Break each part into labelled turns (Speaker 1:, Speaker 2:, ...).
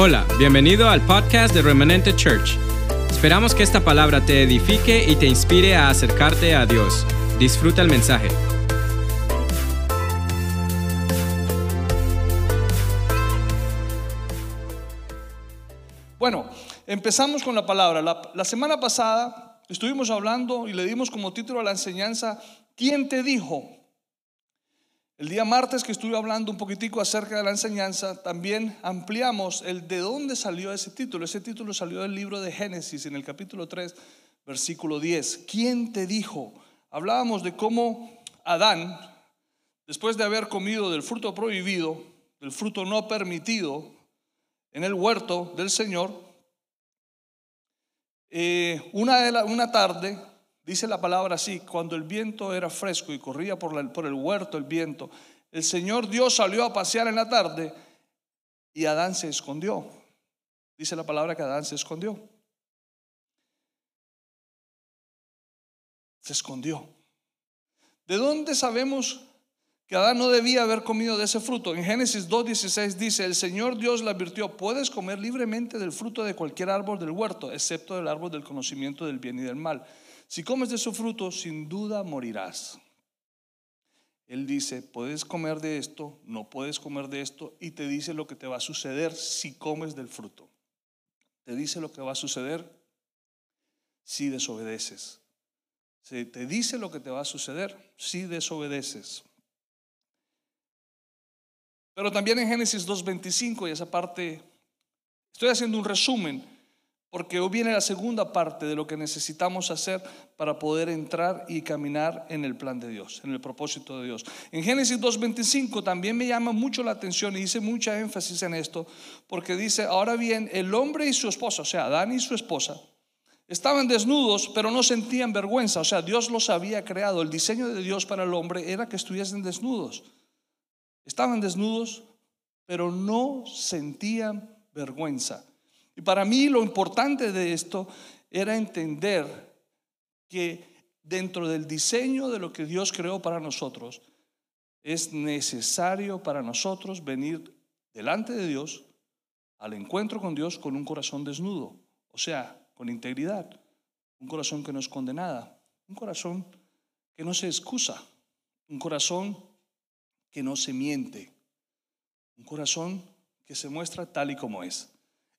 Speaker 1: Hola, bienvenido al podcast de Remanente Church. Esperamos que esta palabra te edifique y te inspire a acercarte a Dios. Disfruta el mensaje.
Speaker 2: Bueno, empezamos con la palabra. La, semana pasada estuvimos hablando y le dimos como título a la enseñanza, ¿quién te dijo? El día martes que estuve hablando un poquitico acerca de la enseñanza, también ampliamos el de dónde salió ese título. Ese título salió del libro de Génesis en el capítulo 3, versículo 10. ¿Quién te dijo? Hablábamos de cómo Adán, después de haber comido del fruto prohibido, del fruto no permitido en el huerto del Señor, eh, una, una tarde Dice la palabra así, cuando el viento era fresco y corría por, por el huerto el viento, el Señor Dios salió a pasear en la tarde y Adán se escondió. Dice la palabra que Adán se escondió. Se escondió. ¿De dónde sabemos que Adán no debía haber comido de ese fruto? En Génesis 2.16 dice, el Señor Dios le advirtió, puedes comer libremente del fruto de cualquier árbol del huerto, excepto del árbol del conocimiento del bien y del mal. Si comes de su fruto, sin duda morirás. Él dice, puedes comer de esto, no puedes comer de esto, y te dice lo que te va a suceder si comes del fruto. Te dice lo que va a suceder si desobedeces. Se te dice lo que te va a suceder si desobedeces. Pero también en Génesis 2.25, y esa parte, estoy haciendo un resumen, porque hoy viene la segunda parte de lo que necesitamos hacer para poder entrar y caminar en el plan de Dios, en el propósito de Dios. En Génesis 2.25 también me llama mucho la atención y hice mucha énfasis en esto, porque dice, ahora bien, el hombre y su esposa, o sea, Adán y su esposa, estaban desnudos, pero no sentían vergüenza, o sea, Dios los había creado. El diseño de Dios para el hombre era que estuviesen desnudos. Estaban desnudos, pero no sentían vergüenza. Y para mí lo importante de esto era entender que dentro del diseño de lo que Dios creó para nosotros, es necesario para nosotros venir delante de Dios, al encuentro con Dios con un corazón desnudo, o sea, con integridad, un corazón que no esconde nada, un corazón que no se excusa, un corazón que no se miente, un corazón que se muestra tal y como es.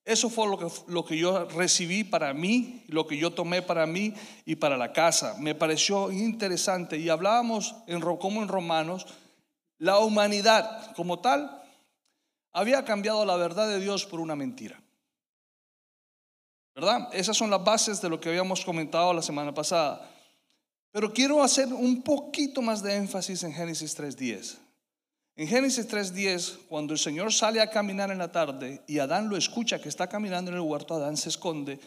Speaker 2: Eso fue lo que, yo recibí para mí, lo que yo tomé para mí y para la casa. Me pareció interesante y hablábamos en, como en Romanos, la humanidad como tal había cambiado la verdad de Dios por una mentira. ¿Verdad? Esas son las bases de lo que habíamos comentado la semana pasada. Pero quiero hacer un poquito más de énfasis en Génesis 3.10. En Génesis 3:10, cuando el Señor sale a caminar en la tarde y Adán lo escucha que está caminando en el huerto, Adán se esconde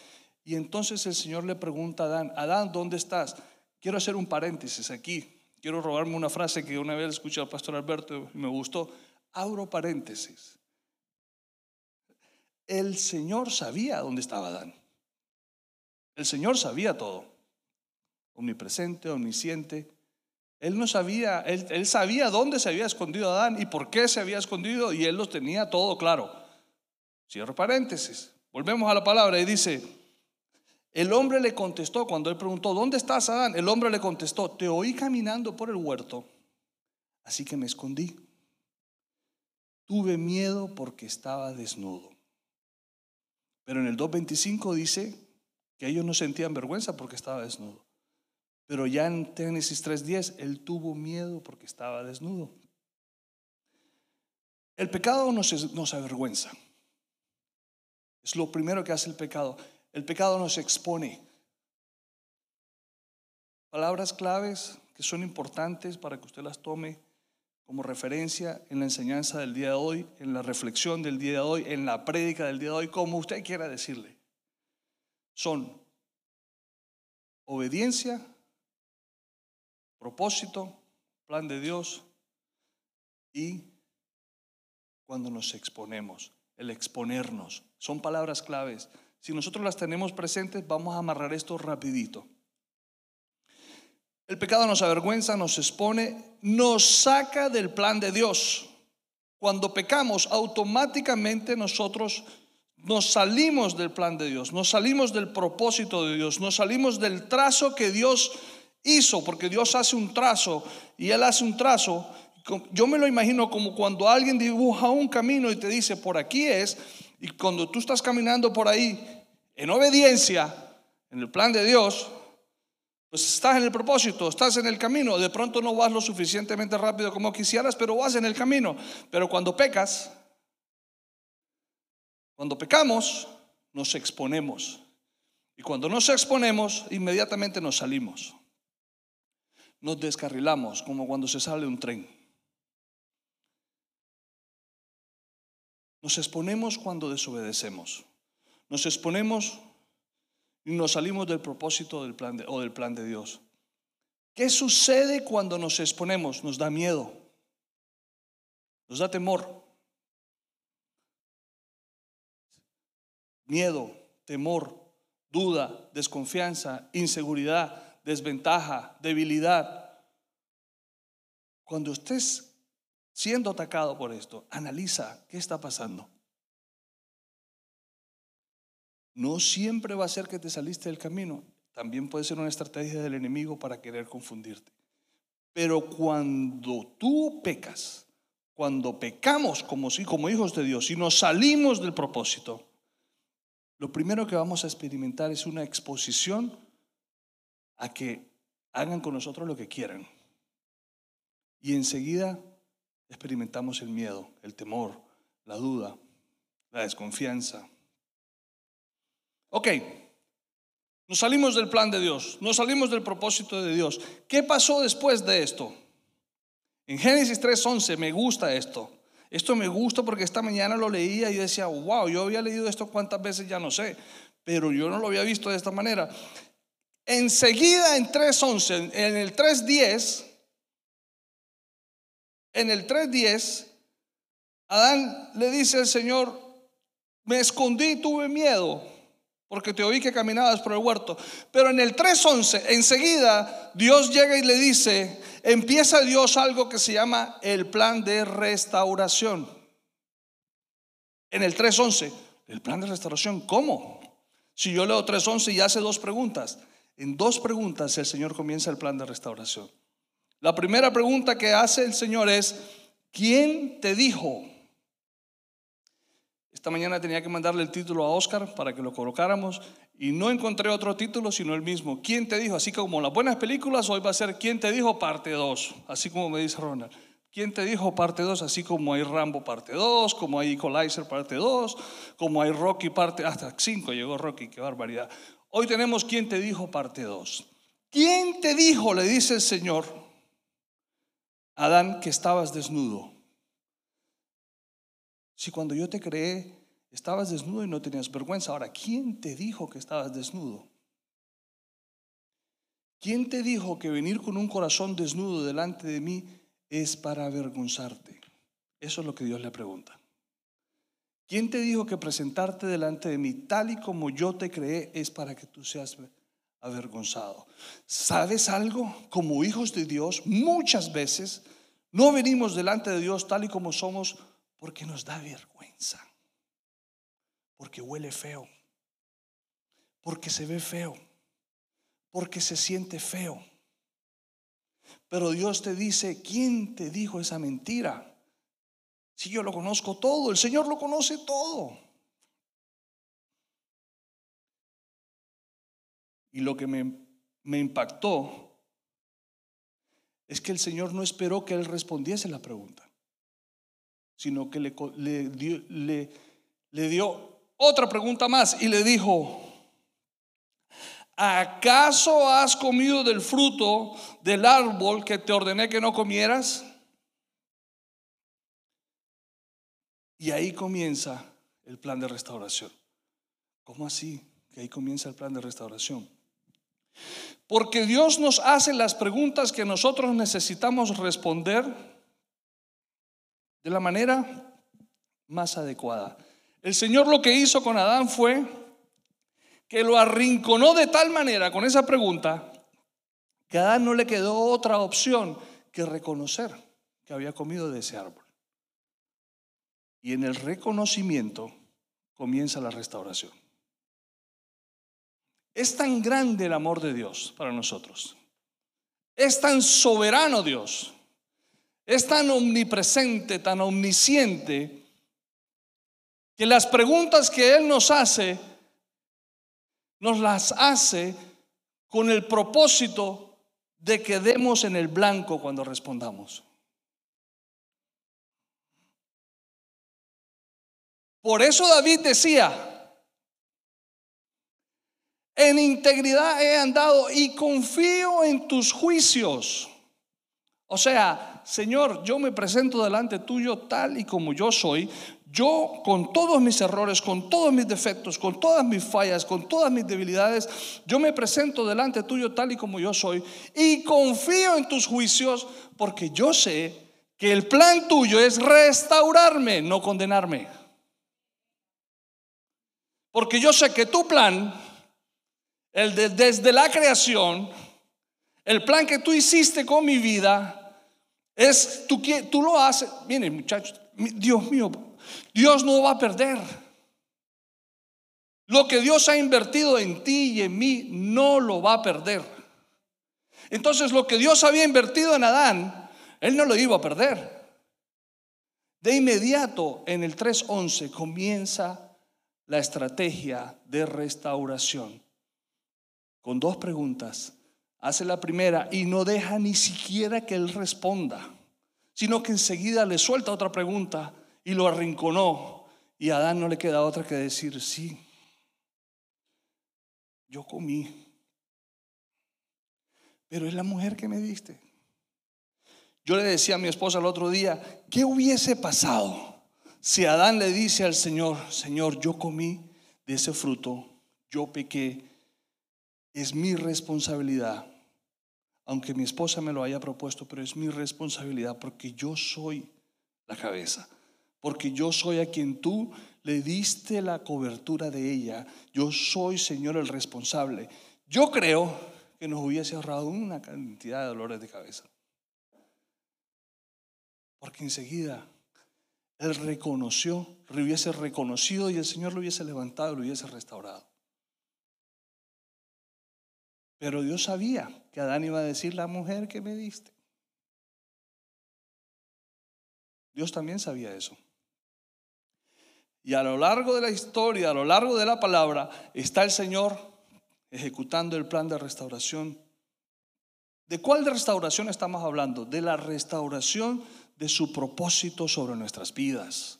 Speaker 2: y entonces el Señor le pregunta a Adán, Adán, ¿dónde estás? Quiero hacer un paréntesis aquí. Quiero robarme una frase que una vez escuché al pastor Alberto y me gustó. Abro paréntesis. El Señor sabía dónde estaba Adán. El Señor sabía todo. Omnipresente, omnisciente. Él no sabía, él, sabía dónde se había escondido Adán y por qué se había escondido y él lo tenía todo claro. Cierro paréntesis. Volvemos a la palabra y dice, el hombre le contestó cuando él preguntó, ¿dónde estás Adán? El hombre le contestó, te oí caminando por el huerto, así que me escondí. Tuve miedo porque estaba desnudo. Pero en el 2.25 dice que ellos no sentían vergüenza porque estaba desnudo. Pero ya en Génesis 3.10, él tuvo miedo porque estaba desnudo. El pecado nos, nos avergüenza. Es lo primero que hace el pecado. El pecado nos expone. Palabras claves que son importantes para que usted las tome como referencia en la enseñanza del día de hoy, en la reflexión del día de hoy, en la prédica del día de hoy, como usted quiera decirle. Son obediencia, propósito, plan de Dios y cuando nos exponemos, el exponernos. Son palabras claves. Si nosotros las tenemos presentes, vamos a amarrar esto rapidito. El pecado nos avergüenza, nos expone, nos saca del plan de Dios. Cuando pecamos, automáticamente nosotros nos salimos del plan de Dios, nos salimos del propósito de Dios, nos salimos del trazo que Dios hizo, porque Dios hace un trazo y Él hace un trazo. Yo me lo imagino como cuando alguien dibuja un camino y te dice, por aquí es, y cuando tú estás caminando por ahí en obediencia, en el plan de Dios, pues estás en el propósito, estás en el camino. De pronto no vas lo suficientemente rápido como quisieras, pero vas en el camino. Pero cuando pecas, cuando pecamos, nos exponemos. Y cuando nos exponemos, inmediatamente nos salimos. Nos descarrilamos, como cuando se sale un tren. Nos exponemos cuando desobedecemos. Nos exponemos y nos salimos del propósito del plan o del plan de Dios. ¿Qué sucede cuando nos exponemos? Nos da miedo, nos da temor. Miedo, temor, duda, desconfianza, inseguridad, desventaja, debilidad. Cuando estés siendo atacado por esto, analiza qué está pasando. No siempre va a ser que te saliste del camino. También puede ser una estrategia del enemigo para querer confundirte. Pero cuando tú pecas, cuando pecamos como, como hijos de Dios y nos salimos del propósito, lo primero que vamos a experimentar es una exposición a que hagan con nosotros lo que quieran. Y enseguida experimentamos el miedo, el temor, la duda, la desconfianza. Ok, nos salimos del plan de Dios, nos salimos del propósito de Dios. ¿Qué pasó después de esto? En Génesis 3:11 me gusta esto. Esto me gusta porque esta mañana lo leía y decía, wow, yo había leído esto cuántas veces ya no sé, pero yo no lo había visto de esta manera. Enseguida en 3.11, en el 3.10, en el 3.10, Adán le dice al Señor, me escondí y tuve miedo porque te oí que caminabas por el huerto. Pero en el 3.11, enseguida Dios llega y le dice, empieza Dios algo que se llama el plan de restauración. En el 3.11, el plan de restauración, ¿cómo? Si yo leo 3.11 y hace dos preguntas. En dos preguntas el Señor comienza el plan de restauración. La primera pregunta que hace el Señor es, ¿quién te dijo? Esta mañana tenía que mandarle el título a Oscar para que lo colocáramos y no encontré otro título sino el mismo. ¿Quién te dijo? Así como las buenas películas, hoy va a ser ¿Quién te dijo? Parte 2, así como me dice Ronald. ¿Quién te dijo parte 2? Así como hay Rambo parte 2, como hay Equalizer parte 2, como hay Rocky parte, hasta 5 llegó Rocky, qué barbaridad. Hoy tenemos ¿Quién te dijo? parte 2. ¿Quién te dijo? Le dice el Señor, Adán, que estabas desnudo. Si cuando yo te creé estabas desnudo y no tenías vergüenza, ahora, ¿quién te dijo que estabas desnudo? ¿Quién te dijo que venir con un corazón desnudo delante de mí es para avergonzarte? Eso es lo que Dios le pregunta. ¿Quién te dijo que presentarte delante de mí tal y como yo te creé es para que tú seas avergonzado? ¿Sabes algo? Como hijos de Dios, muchas veces no venimos delante de Dios tal y como somos porque nos da vergüenza, porque huele feo, porque se ve feo, porque se siente feo. Pero Dios te dice, ¿quién te dijo esa mentira? Si yo lo conozco todo, el Señor lo conoce todo. Y lo que me, me impactó es que el Señor no esperó que Él respondiese la pregunta sino que le, dio, le, le dio otra pregunta más y le dijo, ¿acaso has comido del fruto del árbol que te ordené que no comieras? Y ahí comienza el plan de restauración. ¿Cómo así? Que ahí comienza el plan de restauración. Porque Dios nos hace las preguntas que nosotros necesitamos responder de la manera más adecuada. El Señor lo que hizo con Adán fue que lo arrinconó de tal manera con esa pregunta que a Adán no le quedó otra opción que reconocer que había comido de ese árbol. Y en el reconocimiento comienza la restauración. Es tan grande el amor de Dios para nosotros. Es tan soberano Dios. Es tan omnipresente, tan omnisciente, que las preguntas que Él nos hace, nos las hace con el propósito de que demos en el blanco cuando respondamos. Por eso David decía, en integridad he andado y confío en tus juicios. O sea, Señor, yo me presento delante tuyo tal y como yo soy. Yo con todos mis errores, con todos mis defectos, con todas mis fallas, con todas mis debilidades, yo me presento delante tuyo tal y como yo soy y confío en tus juicios porque yo sé que el plan tuyo es restaurarme, no condenarme. Porque yo sé que tu plan el de, desde la creación, el plan que tú hiciste con mi vida, es, tú, tú lo haces, miren muchachos, Dios mío, Dios no va a perder. Lo que Dios ha invertido en ti y en mí no lo va a perder. Entonces lo que Dios había invertido en Adán, Él no lo iba a perder. De inmediato en el 3.11 comienza la estrategia de restauración con dos preguntas. Hace la primera y no deja ni siquiera que él responda, sino que enseguida le suelta otra pregunta y lo arrinconó. Y a Adán no le queda otra que decir, sí, yo comí, pero es la mujer que me diste. Yo le decía a mi esposa el otro día, ¿qué hubiese pasado si Adán le dice al Señor, Señor, yo comí de ese fruto, yo pequé, es mi responsabilidad, aunque mi esposa me lo haya propuesto, pero es mi responsabilidad porque yo soy la cabeza, porque yo soy a quien tú le diste la cobertura de ella, yo soy, Señor, el responsable. Yo creo que nos hubiese ahorrado una cantidad de dolores de cabeza. Porque enseguida Él reconoció, lo hubiese reconocido y el Señor lo hubiese levantado, lo hubiese restaurado. Pero Dios sabía que Adán iba a decir la mujer que me diste. Dios también sabía eso. Y a lo largo de la historia, a lo largo de la palabra, está el Señor ejecutando el plan de restauración. ¿De cuál restauración estamos hablando? De la restauración de su propósito sobre nuestras vidas.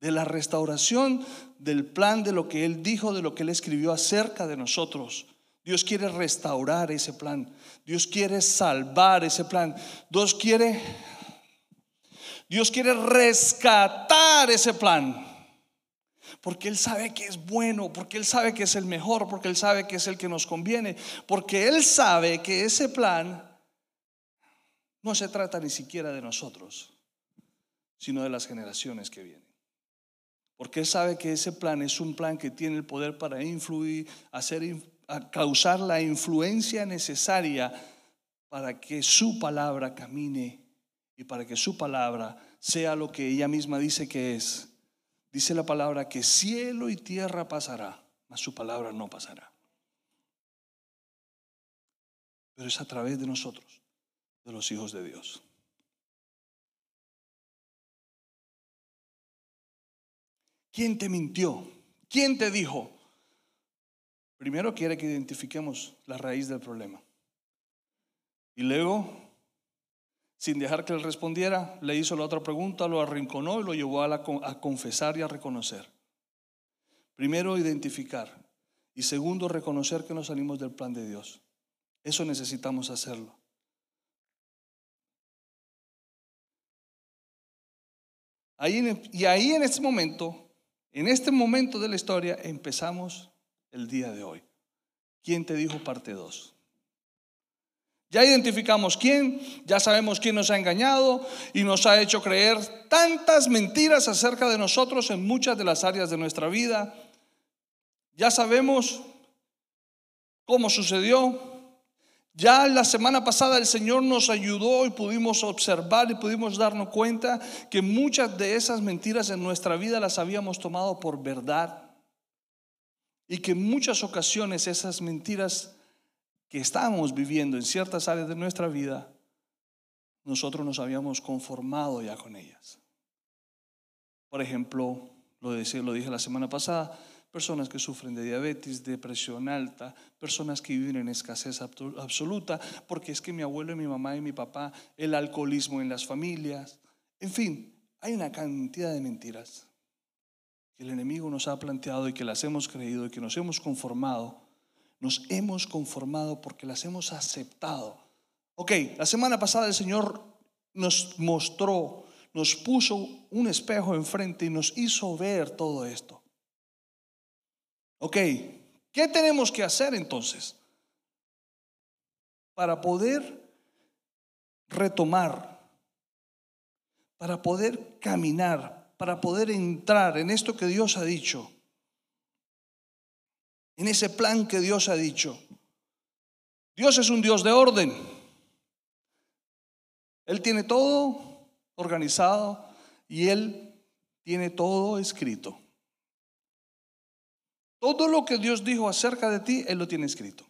Speaker 2: De la restauración del plan de lo que Él dijo, de lo que Él escribió acerca de nosotros. Dios quiere restaurar ese plan. Dios quiere salvar ese plan. Dios quiere Dios quiere rescatar ese plan. Porque Él sabe que es bueno, porque Él sabe que es el mejor, porque Él sabe que es el que nos conviene, porque Él sabe que ese plan no se trata ni siquiera de nosotros, sino de las generaciones que vienen. Porque Él sabe que ese plan es un plan que tiene el poder para influir, hacer causar la influencia necesaria para que su palabra camine y para que su palabra sea lo que ella misma dice que es. Dice la palabra que cielo y tierra pasará, mas su palabra no pasará. Pero es a través de nosotros, de los hijos de Dios. ¿Quién te mintió? ¿Quién te dijo? Primero quiere que identifiquemos la raíz del problema. Y luego, sin dejar que él respondiera, le hizo la otra pregunta, lo arrinconó y lo llevó a, a confesar y a reconocer. Primero, identificar. Y segundo, reconocer que nos salimos del plan de Dios. Eso necesitamos hacerlo. Y ahí en este momento, en este momento de la historia, empezamos el día de hoy. ¿Quién te dijo parte 2? Ya identificamos quién, ya sabemos quién nos ha engañado y nos ha hecho creer tantas mentiras acerca de nosotros en muchas de las áreas de nuestra vida. Ya sabemos cómo sucedió, Ya la semana pasada el Señor nos ayudó y pudimos observar y pudimos darnos cuenta que muchas de esas mentiras en nuestra vida las habíamos tomado por verdad. Y que en muchas ocasiones esas mentiras que estábamos viviendo en ciertas áreas de nuestra vida, nosotros nos habíamos conformado ya con ellas. Por ejemplo, lo, lo dije la semana pasada, personas que sufren de diabetes, depresión alta, personas que viven en escasez absoluta, porque es que mi abuelo y mi mamá y mi papá, el alcoholismo en las familias, en fin, hay una cantidad de mentiras que el enemigo nos ha planteado y que las hemos creído y que nos hemos conformado. Nos hemos conformado porque las hemos aceptado. Ok, la semana pasada el Señor nos mostró, nos puso un espejo enfrente y nos hizo ver todo esto. Ok, ¿qué tenemos que hacer entonces? Para poder retomar, para poder caminar, para poder entrar en esto que Dios ha dicho, en ese plan que Dios ha dicho. Dios es un Dios de orden. Él tiene todo organizado y Él tiene todo escrito. Todo lo que Dios dijo acerca de ti, Él lo tiene escrito.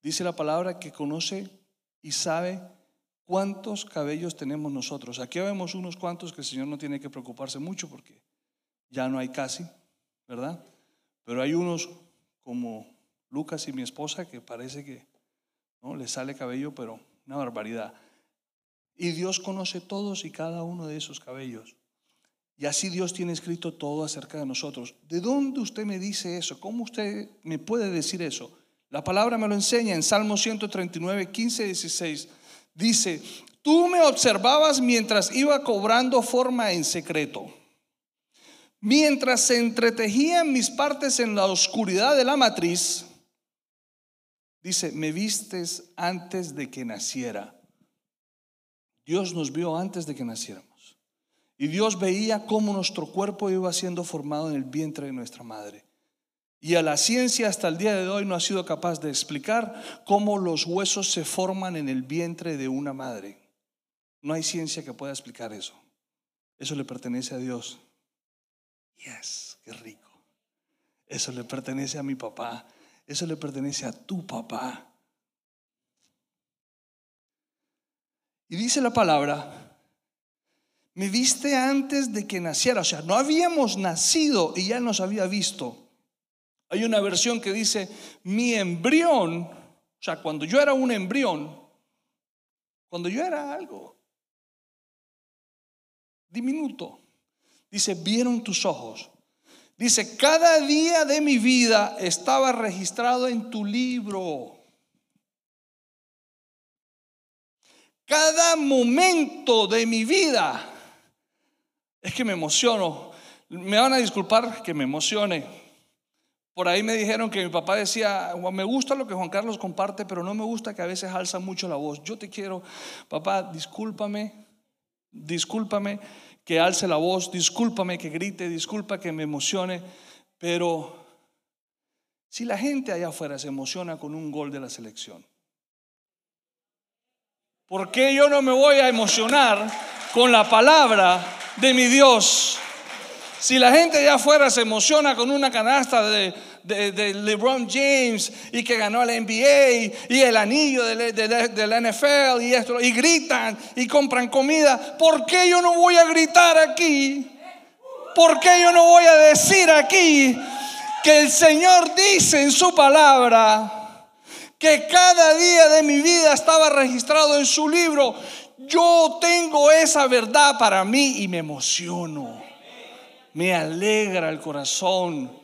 Speaker 2: Dice la palabra que conoce y sabe cuántos cabellos tenemos nosotros. Aquí vemos unos cuantos que el Señor no tiene que preocuparse mucho porque ya no hay casi, ¿verdad? Pero hay unos como Lucas y mi esposa que parece que no le sale cabello, pero una barbaridad. Y Dios conoce todos y cada uno de esos cabellos. Y así Dios tiene escrito todo acerca de nosotros. ¿De dónde usted me dice eso? ¿Cómo usted me puede decir eso? La palabra me lo enseña en Salmo 139, 15 16. Dice, tú me observabas mientras iba cobrando forma en secreto. Mientras se entretejían mis partes en la oscuridad de la matriz, dice, me vistes antes de que naciera. Dios nos vio antes de que naciera. Y Dios veía cómo nuestro cuerpo iba siendo formado en el vientre de nuestra madre. Y a la ciencia hasta el día de hoy no ha sido capaz de explicar cómo los huesos se forman en el vientre de una madre. No hay ciencia que pueda explicar eso. Eso le pertenece a Dios. Yes, qué rico. Eso le pertenece a mi papá. Eso le pertenece a tu papá. Y dice la palabra me viste antes de que naciera. O sea, no habíamos nacido y ya nos había visto. Hay una versión que dice, mi embrión, o sea, cuando yo era un embrión, cuando yo era algo diminuto, dice, vieron tus ojos. Dice, cada día de mi vida estaba registrado en tu libro. Cada momento de mi vida es que me emociono. Me van a disculpar que me emocione. Por ahí me dijeron que mi papá decía, me gusta lo que Juan Carlos comparte, pero no me gusta que a veces alza mucho la voz. Yo te quiero, papá, discúlpame, discúlpame que alce la voz, discúlpame que grite, disculpa que me emocione, pero si la gente allá afuera se emociona con un gol de la selección, ¿por qué yo no me voy a emocionar con la palabra de mi Dios. Si la gente allá afuera se emociona con una canasta de, LeBron James y que ganó el NBA y el anillo del, NFL y esto, y gritan y compran comida, ¿por qué yo no voy a gritar aquí? ¿Por qué yo no voy a decir aquí que el Señor dice en su palabra que cada día de mi vida estaba registrado en su libro? Yo tengo esa verdad para mí y me emociono. Me alegra el corazón.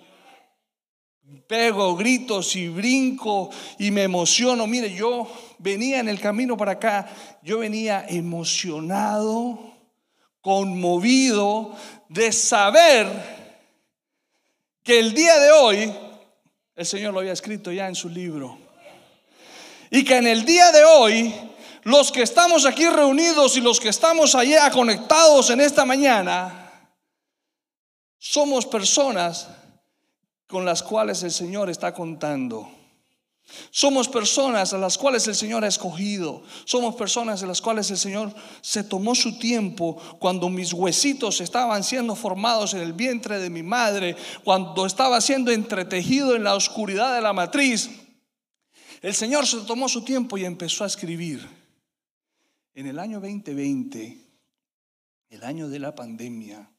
Speaker 2: Pego gritos y brinco y me emociono. Mire, yo venía en el camino para acá, yo venía emocionado, conmovido de saber que el día de hoy el Señor lo había escrito ya en su libro. Y que en el día de hoy los que estamos aquí reunidos y los que estamos allá conectados en esta mañana, somos personas con las cuales el Señor está contando. Somos personas a las cuales el Señor ha escogido. Somos personas a las cuales el Señor se tomó su tiempo cuando mis huesitos estaban siendo formados en el vientre de mi madre, cuando estaba siendo entretejido en la oscuridad de la matriz. El Señor se tomó su tiempo y empezó a escribir. En el año 2020, el año de la pandemia,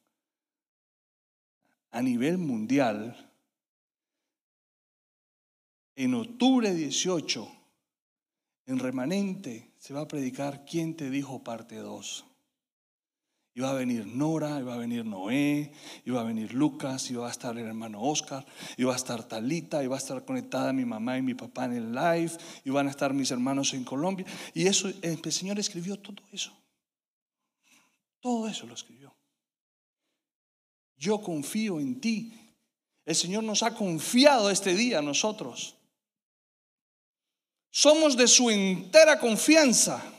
Speaker 2: a nivel mundial, en octubre 18, en remanente, se va a predicar ¿Quién te dijo parte 2? Iba a venir Nora, iba a venir Noé, iba a venir Lucas, iba a estar el hermano Oscar, iba a estar Talita, iba a estar conectada mi mamá y mi papá en el live, iban a estar mis hermanos en Colombia. Y eso, el Señor escribió todo eso. Todo eso lo escribió. Yo confío en ti. El Señor nos ha confiado este día a nosotros. Somos de su entera confianza.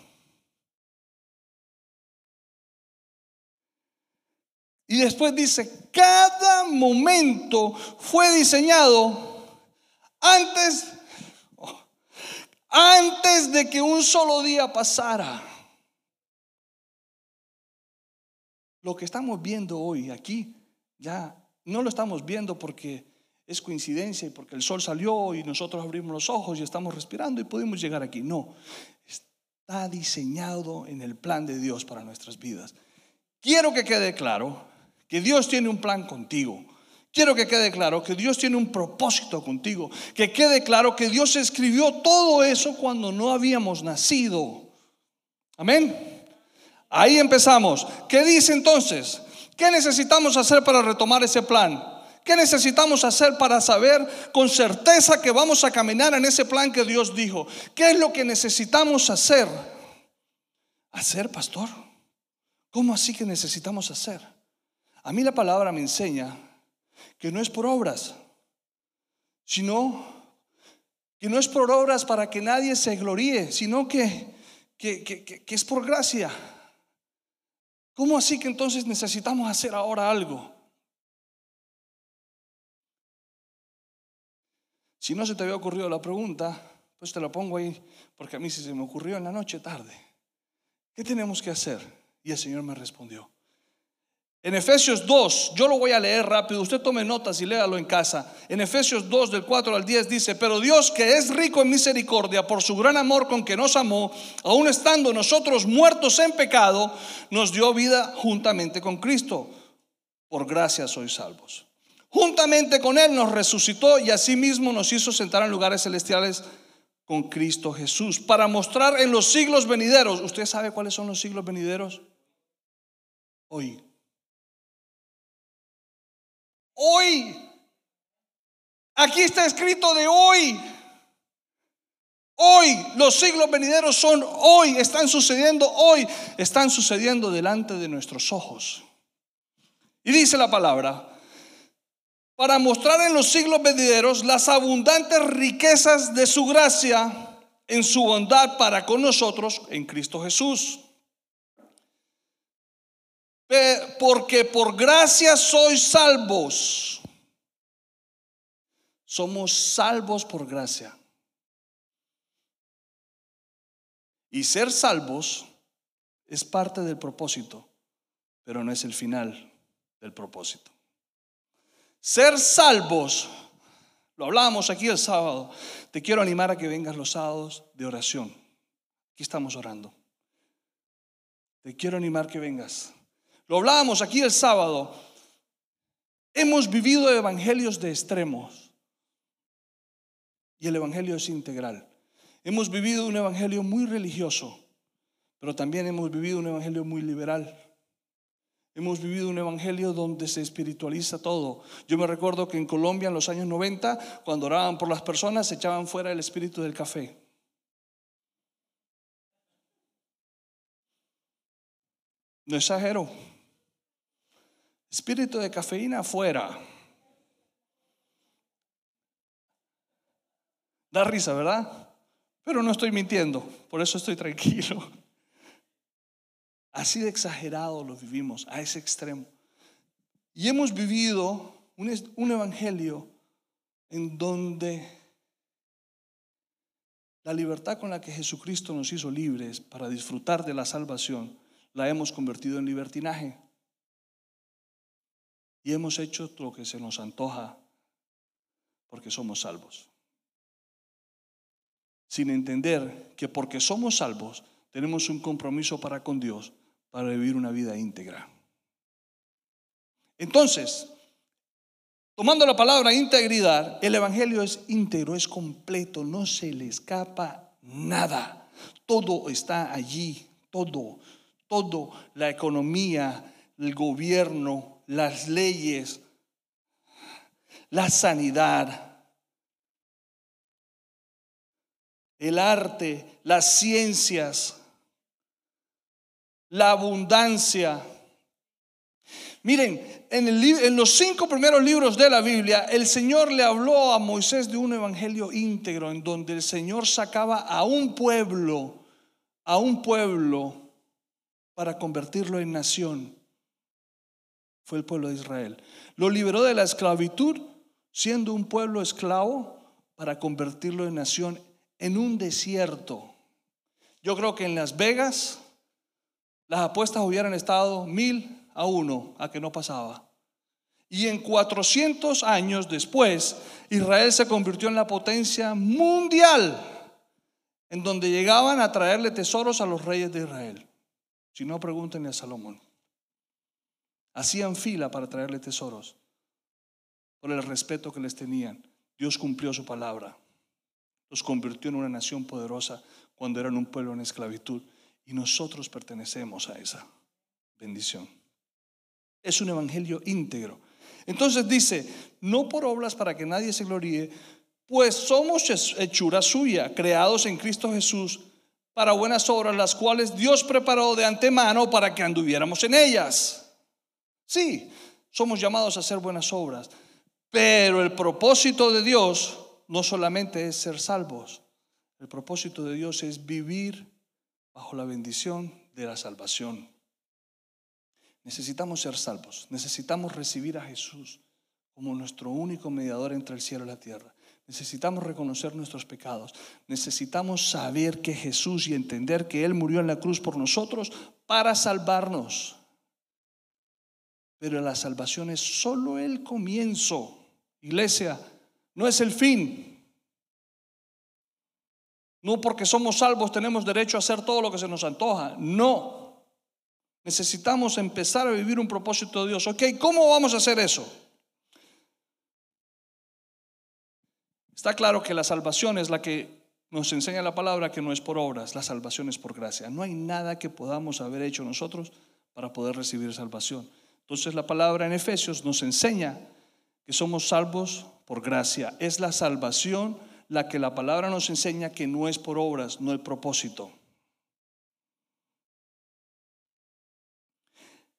Speaker 2: Y después dice, cada momento fue diseñado antes, antes de que un solo día pasara. Lo que estamos viendo hoy aquí, ya no lo estamos viendo porque es coincidencia y porque el sol salió y nosotros abrimos los ojos y estamos respirando y pudimos llegar aquí. No, está diseñado en el plan de Dios para nuestras vidas. Quiero que quede claro que Dios tiene un plan contigo. Quiero que quede claro que Dios tiene un propósito contigo. Que quede claro que Dios escribió todo eso cuando no habíamos nacido. Amén. Ahí empezamos. ¿Qué dice entonces? ¿Qué necesitamos hacer para retomar ese plan? ¿Qué necesitamos hacer para saber con certeza que vamos a caminar en ese plan que Dios dijo? ¿Qué es lo que necesitamos hacer? ¿Hacer, pastor? ¿Cómo así que necesitamos hacer? A mí la palabra me enseña que no es por obras, sino que no es por obras para que nadie se gloríe, sino que, que, que es por gracia. ¿Cómo así que entonces necesitamos hacer ahora algo? Si no se te había ocurrido la pregunta, pues te la pongo ahí, porque a mí sí se me ocurrió en la noche tarde. ¿Qué tenemos que hacer? Y el Señor me respondió. En Efesios 2, yo lo voy a leer rápido, usted tome notas y léalo en casa. En Efesios 2 del 4 al 10 dice, pero Dios que es rico en misericordia por su gran amor con que nos amó, aun estando nosotros muertos en pecado, nos dio vida juntamente con Cristo. Por gracia sois salvos. Juntamente con Él nos resucitó y asimismo nos hizo sentar en lugares celestiales con Cristo Jesús, para mostrar en los siglos venideros, ¿usted sabe cuáles son los siglos venideros? Hoy. Hoy. Aquí está escrito de hoy. Hoy, los siglos venideros son hoy, están sucediendo hoy, están sucediendo delante de nuestros ojos. Y dice la palabra, para mostrar en los siglos venideros las abundantes riquezas de su gracia en su bondad para con nosotros en Cristo Jesús. Porque por gracia sois salvos. Somos salvos por gracia. Y ser salvos es parte del propósito, pero no es el final del propósito. Ser salvos, lo hablábamos aquí el sábado, te quiero animar a que vengas los sábados de oración. Aquí estamos orando. Te quiero animar que vengas. Lo hablábamos aquí el sábado. Hemos vivido evangelios de extremos. Y el evangelio es integral. Hemos vivido un evangelio muy religioso, pero también hemos vivido un evangelio muy liberal. Hemos vivido un evangelio donde se espiritualiza todo. Yo me recuerdo que en Colombia en los años 90, cuando oraban por las personas, se echaban fuera el espíritu del café. No exagero. Espíritu de cafeína fuera. Da risa, ¿verdad? Pero no estoy mintiendo, por eso estoy tranquilo. Así de exagerado lo vivimos, a ese extremo. Y hemos vivido un, evangelio en donde La libertad con la que Jesucristo nos hizo libres para disfrutar de la salvación, la hemos convertido en libertinaje. Y hemos hecho lo que se nos antoja porque somos salvos. Sin entender que porque somos salvos tenemos un compromiso para con Dios para vivir una vida íntegra. Entonces, tomando la palabra integridad, el Evangelio es íntegro, es completo, no se le escapa nada. Todo está allí, todo, todo, la economía, el gobierno, las leyes, la sanidad, el arte, las ciencias, la abundancia. Miren, en, los cinco primeros libros de la Biblia, el Señor le habló a Moisés de un evangelio íntegro en donde el Señor sacaba a un pueblo, a un pueblo para convertirlo en nación. Fue el pueblo de Israel. Lo liberó de la esclavitud, siendo un pueblo esclavo, para convertirlo en nación en un desierto. Yo creo que en Las Vegas las apuestas hubieran estado mil a uno a que no pasaba. Y en 400 años después, Israel se convirtió en la potencia mundial, en donde llegaban a traerle tesoros a los reyes de Israel. Si no, pregúntenle a Salomón. Hacían fila para traerle tesoros por el respeto que les tenían. Dios cumplió su palabra. Los convirtió en una nación poderosa cuando eran un pueblo en esclavitud. Y nosotros pertenecemos a esa bendición. Es un evangelio íntegro. Entonces dice, no por obras para que nadie se gloríe, pues somos hechura suya, creados en Cristo Jesús para buenas obras, las cuales Dios preparó de antemano para que anduviéramos en ellas. Sí, somos llamados a hacer buenas obras, pero el propósito de Dios no solamente es ser salvos, el propósito de Dios es vivir bajo la bendición de la salvación. Necesitamos ser salvos, necesitamos recibir a Jesús como nuestro único mediador entre el cielo y la tierra. Necesitamos reconocer nuestros pecados. Necesitamos saber que Jesús y entender que Él murió en la cruz por nosotros para salvarnos. Pero la salvación es solo el comienzo. Iglesia, no es el fin. No porque somos salvos tenemos derecho a hacer todo lo que se nos antoja. No. Necesitamos empezar a vivir un propósito de Dios. Ok, ¿cómo vamos a hacer eso? Está claro que la salvación es la que nos enseña la palabra que no es por obras, la salvación es por gracia. No hay nada que podamos haber hecho nosotros para poder recibir salvación. Entonces la palabra en Efesios nos enseña que somos salvos por gracia. Es la salvación la que la palabra nos enseña que no es por obras, no el propósito.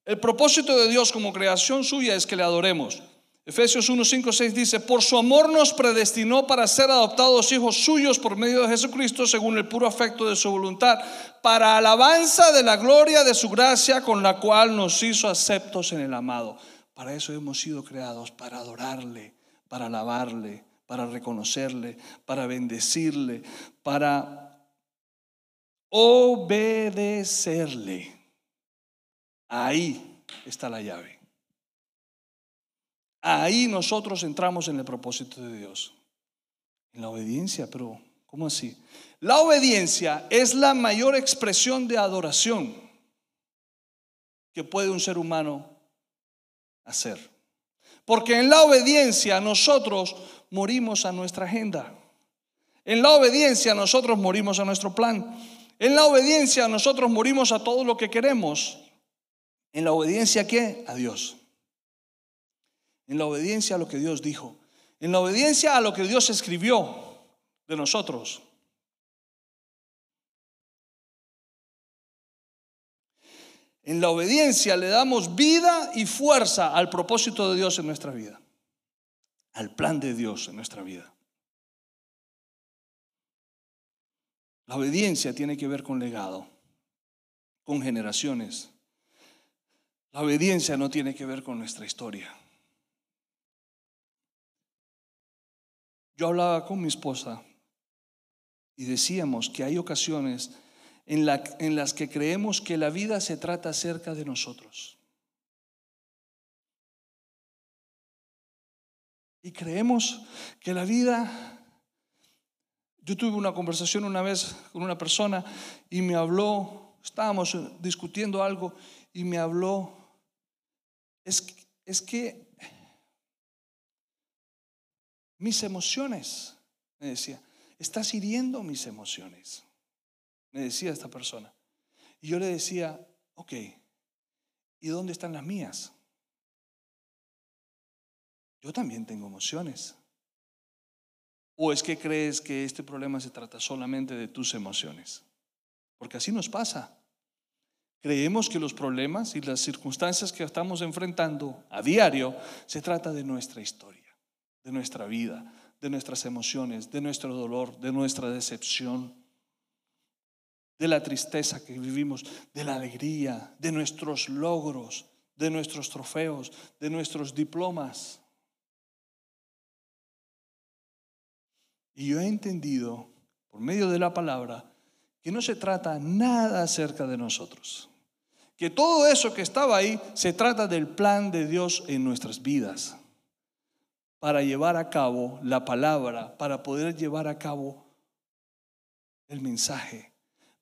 Speaker 2: El propósito de Dios como creación suya es que le adoremos. Efesios 1, 5, 6 dice, por su amor nos predestinó para ser adoptados hijos suyos por medio de Jesucristo según el puro afecto de su voluntad, para alabanza de la gloria de su gracia con la cual nos hizo aceptos en el amado. Para eso hemos sido creados, para adorarle, para alabarle, para reconocerle, para bendecirle, para obedecerle. Ahí está la llave. Ahí nosotros entramos en el propósito de Dios. En la obediencia, pero ¿cómo así? La obediencia es la mayor expresión de adoración que puede un ser humano hacer. Porque en la obediencia nosotros morimos a nuestra agenda. En la obediencia nosotros morimos a nuestro plan. En la obediencia nosotros morimos a todo lo que queremos. ¿En la obediencia qué? A Dios. En la obediencia a lo que Dios dijo. En la obediencia a lo que Dios escribió de nosotros. En la obediencia le damos vida y fuerza al propósito de Dios en nuestra vida, al plan de Dios en nuestra vida. La obediencia tiene que ver con legado, con generaciones, la obediencia no tiene que ver con nuestra historia. Yo hablaba con mi esposa Y decíamos que hay ocasiones en, las que creemos que la vida se trata cerca de nosotros. Y creemos que la vida... Yo tuve una conversación una vez con una persona y me habló, estábamos discutiendo algo y me habló, es, es que mis emociones, me decía, estás hiriendo mis emociones me decía esta persona. Y yo le decía, ok, ¿y dónde están las mías? Yo también tengo emociones. ¿O es que crees que este problema se trata solamente de tus emociones? Porque así nos pasa. Creemos que los problemas y las circunstancias que estamos enfrentando a diario se trata de nuestra historia, de nuestra vida, de nuestras emociones, de nuestro dolor, de nuestra decepción de la tristeza que vivimos, de la alegría, de nuestros logros, de nuestros trofeos, de nuestros diplomas. Y yo he entendido, por medio de la palabra, que no se trata nada acerca de nosotros. Que todo eso que estaba ahí se trata del plan de Dios en nuestras vidas. Para llevar a cabo la palabra, para poder llevar a cabo el mensaje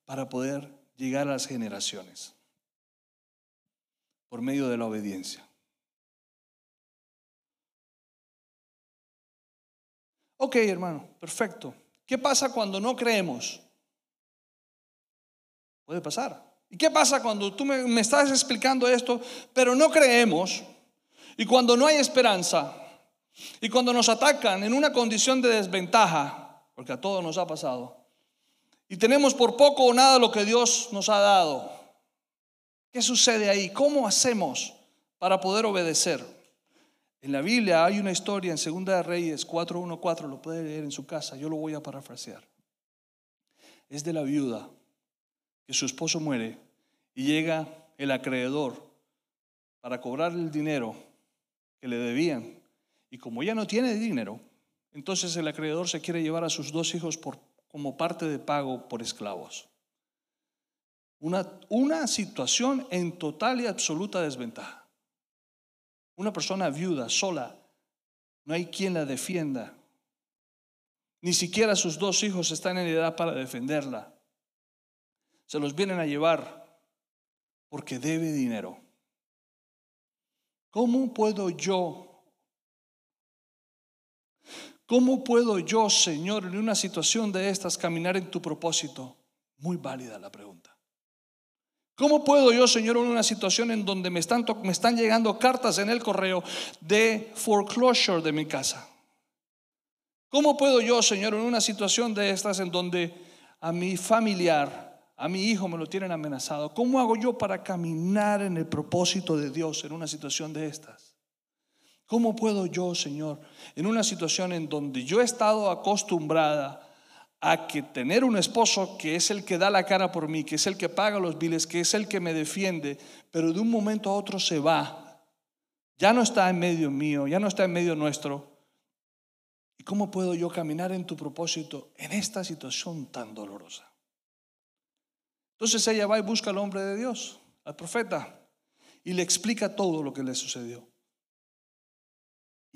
Speaker 2: para poder llegar a las generaciones por medio de la obediencia. Ok, hermano, perfecto. ¿Qué pasa cuando no creemos? Puede pasar. ¿Y qué pasa cuando tú me, me, estás explicando esto, pero no creemos? Y cuando no hay esperanza, y cuando nos atacan en una condición de desventaja, porque a todos nos ha pasado, y tenemos por poco o nada lo que Dios nos ha dado. ¿Qué sucede ahí? ¿Cómo hacemos para poder obedecer? En la Biblia hay una historia en Segunda de Reyes 4.1.4, lo puede leer en su casa, yo lo voy a parafrasear. Es de la viuda que su esposo muere y llega el acreedor para cobrar el dinero que le debían. Y como ya no tiene dinero, entonces el acreedor se quiere llevar a sus dos hijos como parte de pago por esclavos. Una, una situación en total y absoluta desventaja. Una persona viuda, sola, no hay quien la defienda. Ni siquiera sus dos hijos están en edad para defenderla. Se los vienen a llevar porque debe dinero. ¿Cómo puedo yo ¿Cómo puedo yo, Señor, en una situación de estas caminar en tu propósito? Muy válida la pregunta. ¿Cómo puedo yo, Señor, en una situación en donde me están, llegando cartas en el correo de foreclosure de mi casa? ¿Cómo puedo yo, Señor, en una situación de estas en donde a mi familiar, a mi hijo me lo tienen amenazado? ¿Cómo hago yo para caminar en el propósito de Dios en una situación de estas? ¿Cómo puedo yo, Señor, en una situación en donde yo he estado acostumbrada a que tener un esposo que es el que da la cara por mí, que es el que paga los biles, que es el que me defiende, pero de un momento a otro se va, ya no está en medio mío, ya no está en medio nuestro? ¿Y cómo puedo yo caminar en tu propósito en esta situación tan dolorosa? Entonces ella va y busca al hombre de Dios, al profeta, y le explica todo lo que le sucedió.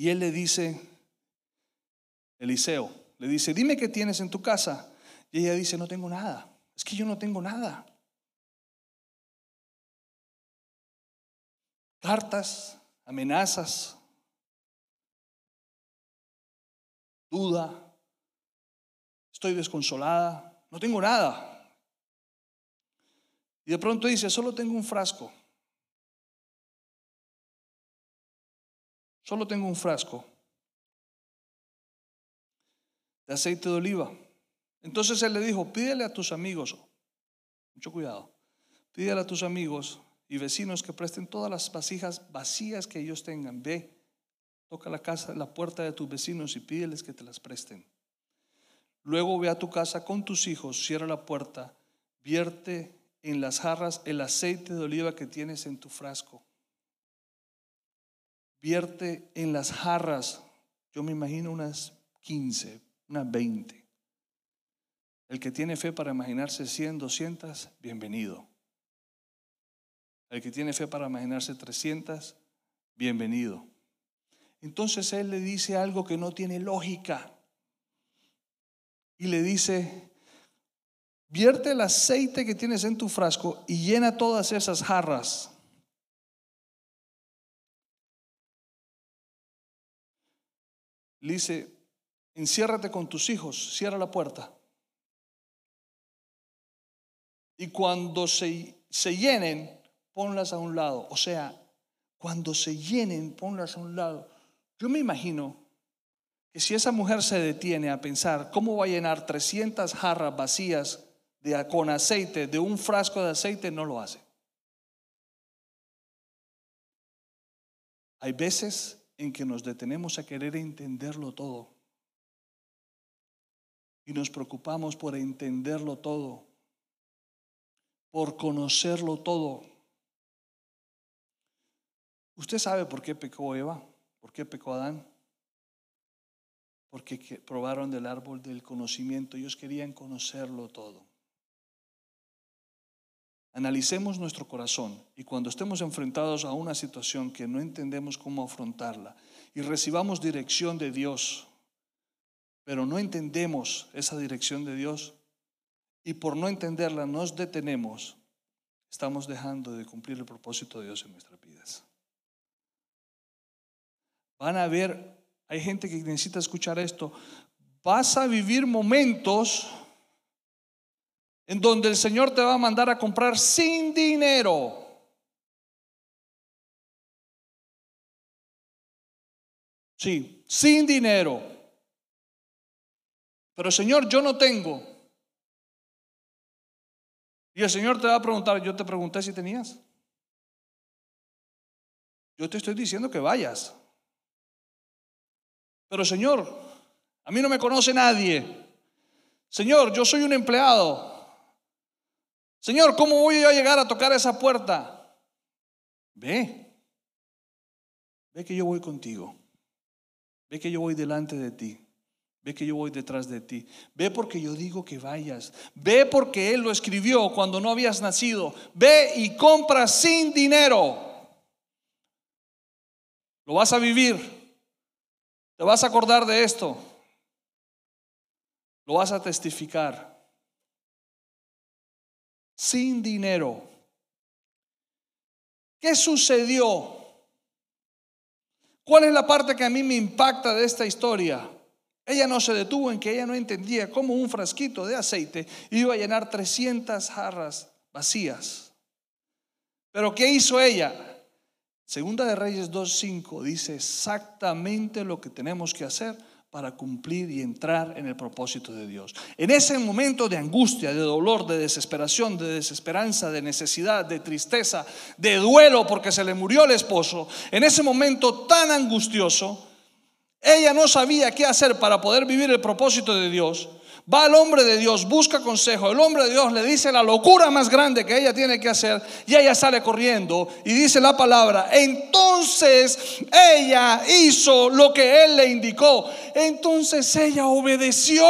Speaker 2: Y él le dice, Eliseo, le dice, dime qué tienes en tu casa. Y ella dice, no tengo nada. Es que yo no tengo nada. Cartas, amenazas, duda, estoy desconsolada, no tengo nada. Y de pronto dice, solo tengo un frasco. Solo tengo un frasco de aceite de oliva. Entonces él le dijo, pídele a tus amigos, mucho cuidado, pídele a tus amigos y vecinos que presten todas las vasijas vacías que ellos tengan. Ve, toca la casa, la puerta de tus vecinos y pídeles que te las presten. Luego ve a tu casa con tus hijos, cierra la puerta, vierte en las jarras el aceite de oliva que tienes en tu frasco vierte en las jarras, yo me imagino unas 15, unas 20. El que tiene fe para imaginarse 100, 200, bienvenido. El que tiene fe para imaginarse 300, bienvenido. Entonces él le dice algo que no tiene lógica. Y le dice, vierte el aceite que tienes en tu frasco y llena todas esas jarras. Le dice, enciérrate con tus hijos, cierra la puerta. Y cuando se, se llenen, ponlas a un lado. O sea, cuando se llenen, ponlas a un lado. Yo me imagino que si esa mujer se detiene a pensar cómo va a llenar 300 jarras vacías de, con aceite, de un frasco de aceite, no lo hace. Hay veces en que nos detenemos a querer entenderlo todo y nos preocupamos por entenderlo todo por conocerlo todo. ¿Usted sabe por qué pecó Eva? ¿Por qué pecó Adán? Porque probaron del árbol del conocimiento. Ellos querían conocerlo todo. Analicemos nuestro corazón y cuando estemos enfrentados a una situación que no entendemos cómo afrontarla y recibamos dirección de Dios, pero no entendemos esa dirección de Dios, y por no entenderla nos detenemos, estamos dejando de cumplir el propósito de Dios en nuestras vidas. Van a ver, hay gente que necesita escuchar esto, vas a vivir momentos en donde el Señor te va a mandar a comprar sin dinero. Sí, sin dinero. Pero Señor, yo no tengo. Y el Señor te va a preguntar, yo te pregunté si tenías. Yo te estoy diciendo que vayas. Pero Señor, a mí no me conoce nadie. Señor, yo soy un empleado. Señor, ¿cómo voy a llegar a tocar esa puerta? Ve. Ve que yo voy contigo. Ve que yo voy delante de ti. Ve que yo voy detrás de ti. Ve porque yo digo que vayas. Ve porque Él lo escribió cuando no habías nacido. Ve y compra sin dinero. Lo vas a vivir. Te vas a acordar de esto. Lo vas a testificar. Sin dinero. ¿Qué sucedió? ¿Cuál es la parte que a mí me impacta de esta historia? Ella no se detuvo en que ella no entendía cómo un frasquito de aceite iba a llenar 300 jarras vacías. Pero ¿qué hizo ella? Segunda de Reyes 2.5 dice exactamente lo que tenemos que hacer para cumplir y entrar en el propósito de Dios. En ese momento de angustia, de dolor, de desesperación, de desesperanza, de necesidad, de tristeza, de duelo porque se le murió el esposo, en ese momento tan angustioso, ella no sabía qué hacer para poder vivir el propósito de Dios. Va al hombre de Dios, busca consejo. El hombre de Dios le dice la locura más grande que ella tiene que hacer y ella sale corriendo y dice la palabra. Entonces ella hizo lo que él le indicó. Entonces ella obedeció.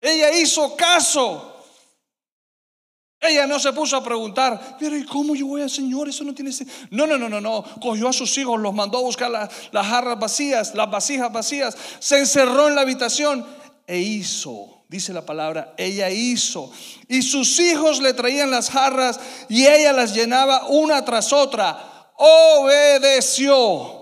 Speaker 2: Ella hizo caso. Ella no se puso a preguntar, pero ¿y cómo yo voy al Señor? Eso no tiene sentido. No, no, no, no, no. Cogió a sus hijos, los mandó a buscar las jarras vacías, las vasijas vacías. Se encerró en la habitación e hizo, dice la palabra, ella hizo. Y sus hijos le traían las jarras y ella las llenaba una tras otra. Obedeció.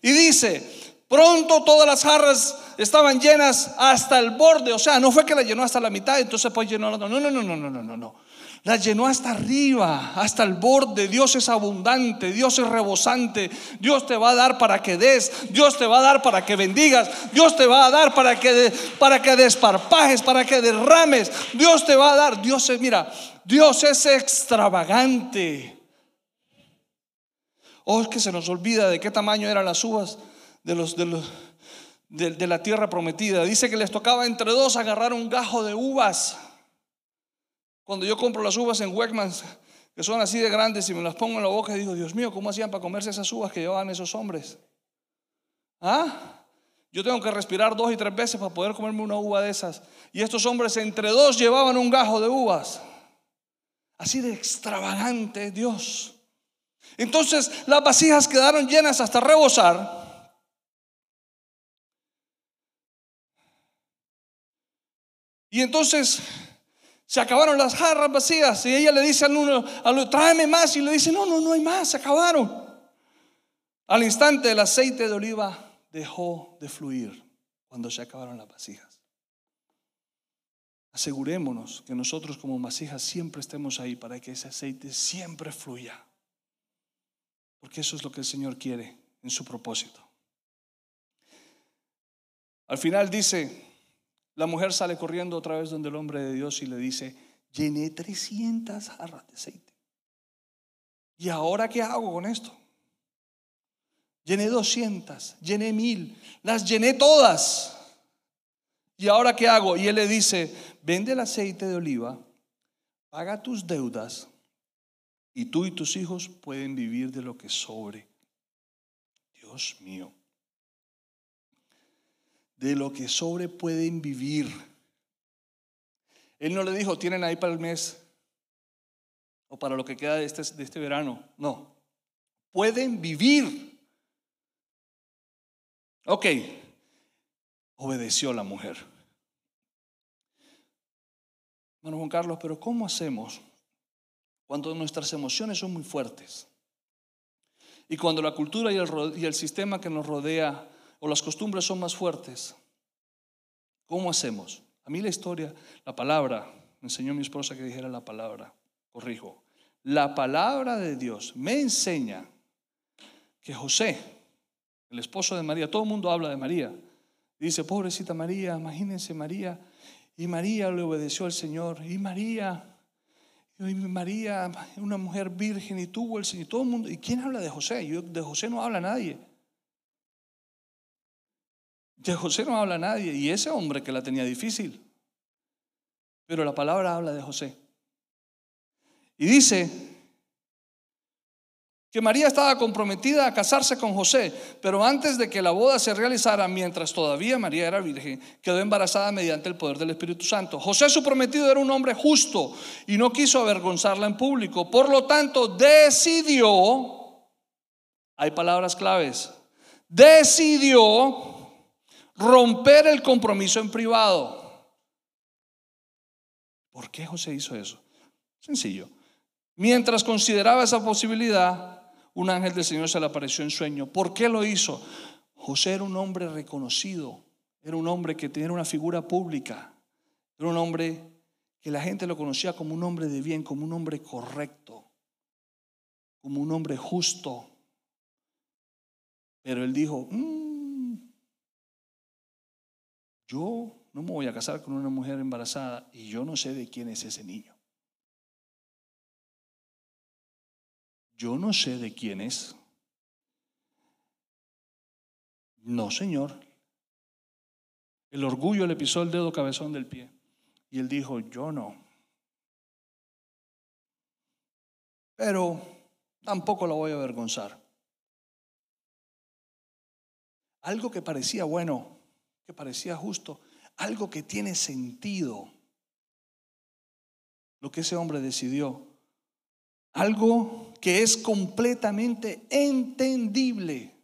Speaker 2: Y dice, pronto todas las jarras estaban llenas hasta el borde, o sea, no fue que la llenó hasta la mitad, entonces pues llenó la... No, no, no, no, no, no, no, no. La llenó hasta arriba, hasta el borde. Dios es abundante, Dios es rebosante. Dios te va a dar para que des, Dios te va a dar para que bendigas, Dios te va a dar para que, para que desparpajes, para que derrames. Dios te va a dar, Dios es, mira, Dios es extravagante. Oh, es que se nos olvida de qué tamaño eran las uvas de los, de los, de, la tierra prometida. Dice que les tocaba entre dos agarrar un gajo de uvas. Cuando yo compro las uvas en Wegmans, que son así de grandes, y me las pongo en la boca, y digo, Dios mío, ¿cómo hacían para comerse esas uvas que llevaban esos hombres? ¿Ah? Yo tengo que respirar dos y tres veces para poder comerme una uva de esas. Y estos hombres entre dos llevaban un gajo de uvas. Así de extravagante Dios. Entonces las vasijas quedaron llenas hasta rebosar. Y entonces se acabaron las jarras vacías y ella le dice al uno, al tráeme más y le dice, no, no, no hay más, se acabaron. Al instante el aceite de oliva dejó de fluir cuando se acabaron las vasijas. Asegurémonos que nosotros como vasijas siempre estemos ahí para que ese aceite siempre fluya. Porque eso es lo que el Señor quiere en su propósito. Al final dice, la mujer sale corriendo otra vez donde el hombre de Dios y le dice, llené 300 jarras de aceite. ¿Y ahora qué hago con esto? Llené 200, llené mil, las llené todas. ¿Y ahora qué hago? Y él le dice, vende el aceite de oliva, paga tus deudas y tú y tus hijos pueden vivir de lo que sobre. Dios mío de lo que sobre pueden vivir. Él no le dijo, tienen ahí para el mes o para lo que queda de este, de este verano. No, pueden vivir. Ok, obedeció la mujer. Bueno, Juan Carlos, pero ¿cómo hacemos cuando nuestras emociones son muy fuertes? Y cuando la cultura y el, y el sistema que nos rodea o las costumbres son más fuertes, ¿cómo hacemos? A mí la historia, la palabra, me enseñó mi esposa que dijera la palabra, corrijo, la palabra de Dios me enseña que José, el esposo de María, todo el mundo habla de María, dice, pobrecita María, imagínense María, y María le obedeció al Señor, y María, y María, una mujer virgen, y tuvo el Señor, todo el mundo, ¿y quién habla de José? Yo, de José no habla nadie. De José no habla nadie y ese hombre que la tenía difícil. Pero la palabra habla de José. Y dice que María estaba comprometida a casarse con José, pero antes de que la boda se realizara, mientras todavía María era virgen, quedó embarazada mediante el poder del Espíritu Santo. José, su prometido, era un hombre justo y no quiso avergonzarla en público. Por lo tanto, decidió, hay palabras claves, decidió romper el compromiso en privado. ¿Por qué José hizo eso? Sencillo. Mientras consideraba esa posibilidad, un ángel del Señor se le apareció en sueño. ¿Por qué lo hizo? José era un hombre reconocido, era un hombre que tenía una figura pública, era un hombre que la gente lo conocía como un hombre de bien, como un hombre correcto, como un hombre justo. Pero él dijo, mm, yo no me voy a casar con una mujer embarazada y yo no sé de quién es ese niño. Yo no sé de quién es. No, Señor. El orgullo le pisó el dedo cabezón del pie. Y él dijo, yo no. Pero tampoco lo voy a avergonzar. Algo que parecía bueno parecía justo, algo que tiene sentido, lo que ese hombre decidió, algo que es completamente entendible.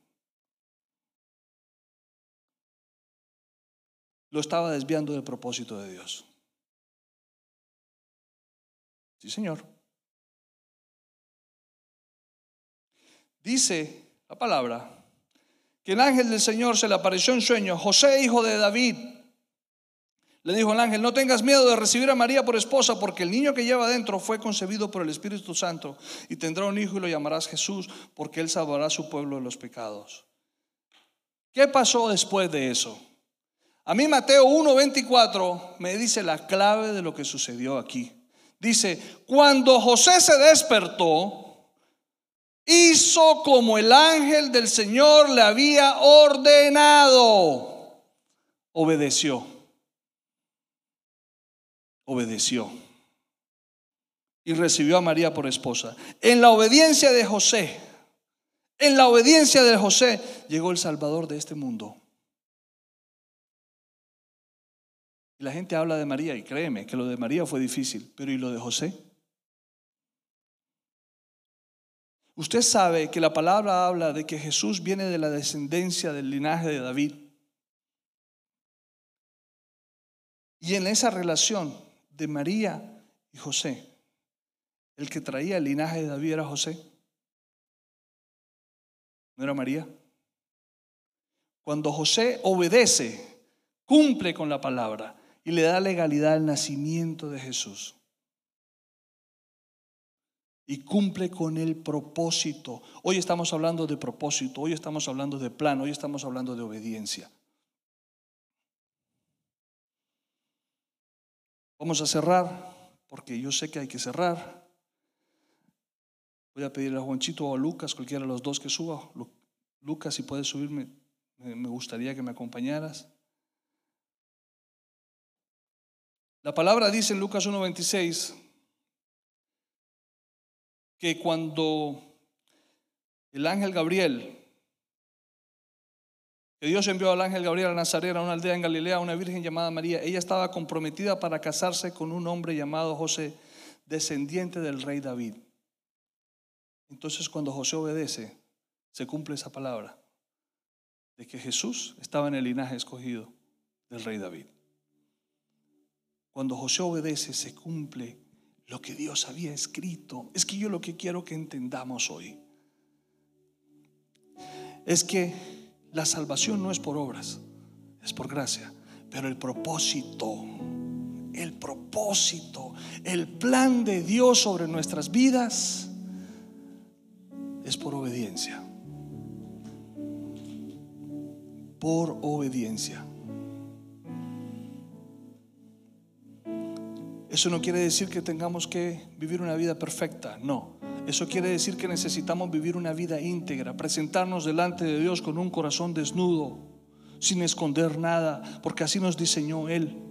Speaker 2: Lo estaba desviando del propósito de Dios. Sí, Señor. Dice la palabra que el ángel del Señor se le apareció en sueño, José, hijo de David. Le dijo el ángel, no tengas miedo de recibir a María por esposa, porque el niño que lleva dentro fue concebido por el Espíritu Santo y tendrá un hijo y lo llamarás Jesús, porque él salvará a su pueblo de los pecados. ¿Qué pasó después de eso? A mí Mateo 1:24 me dice la clave de lo que sucedió aquí. Dice, cuando José se despertó, hizo como el ángel del Señor le había ordenado. Obedeció. Obedeció. Y recibió a María por esposa. En la obediencia de José, en la obediencia de José, llegó el Salvador de este mundo. Y la gente habla de María, y créeme que lo de María fue difícil, pero ¿y lo de José? Usted sabe que la palabra habla de que Jesús viene de la descendencia del linaje de David. Y en esa relación de María y José, el que traía el linaje de David era José. ¿No era María? Cuando José obedece, cumple con la palabra y le da legalidad al nacimiento de Jesús. Y cumple con el propósito. Hoy estamos hablando de propósito, hoy estamos hablando de plan, hoy estamos hablando de obediencia. Vamos a cerrar, porque yo sé que hay que cerrar. Voy a pedirle a Juanchito o a Lucas, cualquiera de los dos que suba. Lucas, si puedes subirme, me gustaría que me acompañaras. La palabra dice en Lucas 1.26 que cuando el ángel Gabriel, que Dios envió al ángel Gabriel a Nazaret, a una aldea en Galilea, a una virgen llamada María, ella estaba comprometida para casarse con un hombre llamado José, descendiente del rey David. Entonces cuando José obedece, se cumple esa palabra de que Jesús estaba en el linaje escogido del rey David. Cuando José obedece, se cumple lo que Dios había escrito. Es que yo lo que quiero que entendamos hoy es que la salvación no es por obras, es por gracia. Pero el propósito, el propósito, el plan de Dios sobre nuestras vidas es por obediencia. Por obediencia. Eso no quiere decir que tengamos que vivir una vida perfecta, no. Eso quiere decir que necesitamos vivir una vida íntegra, presentarnos delante de Dios con un corazón desnudo, sin esconder nada, porque así nos diseñó Él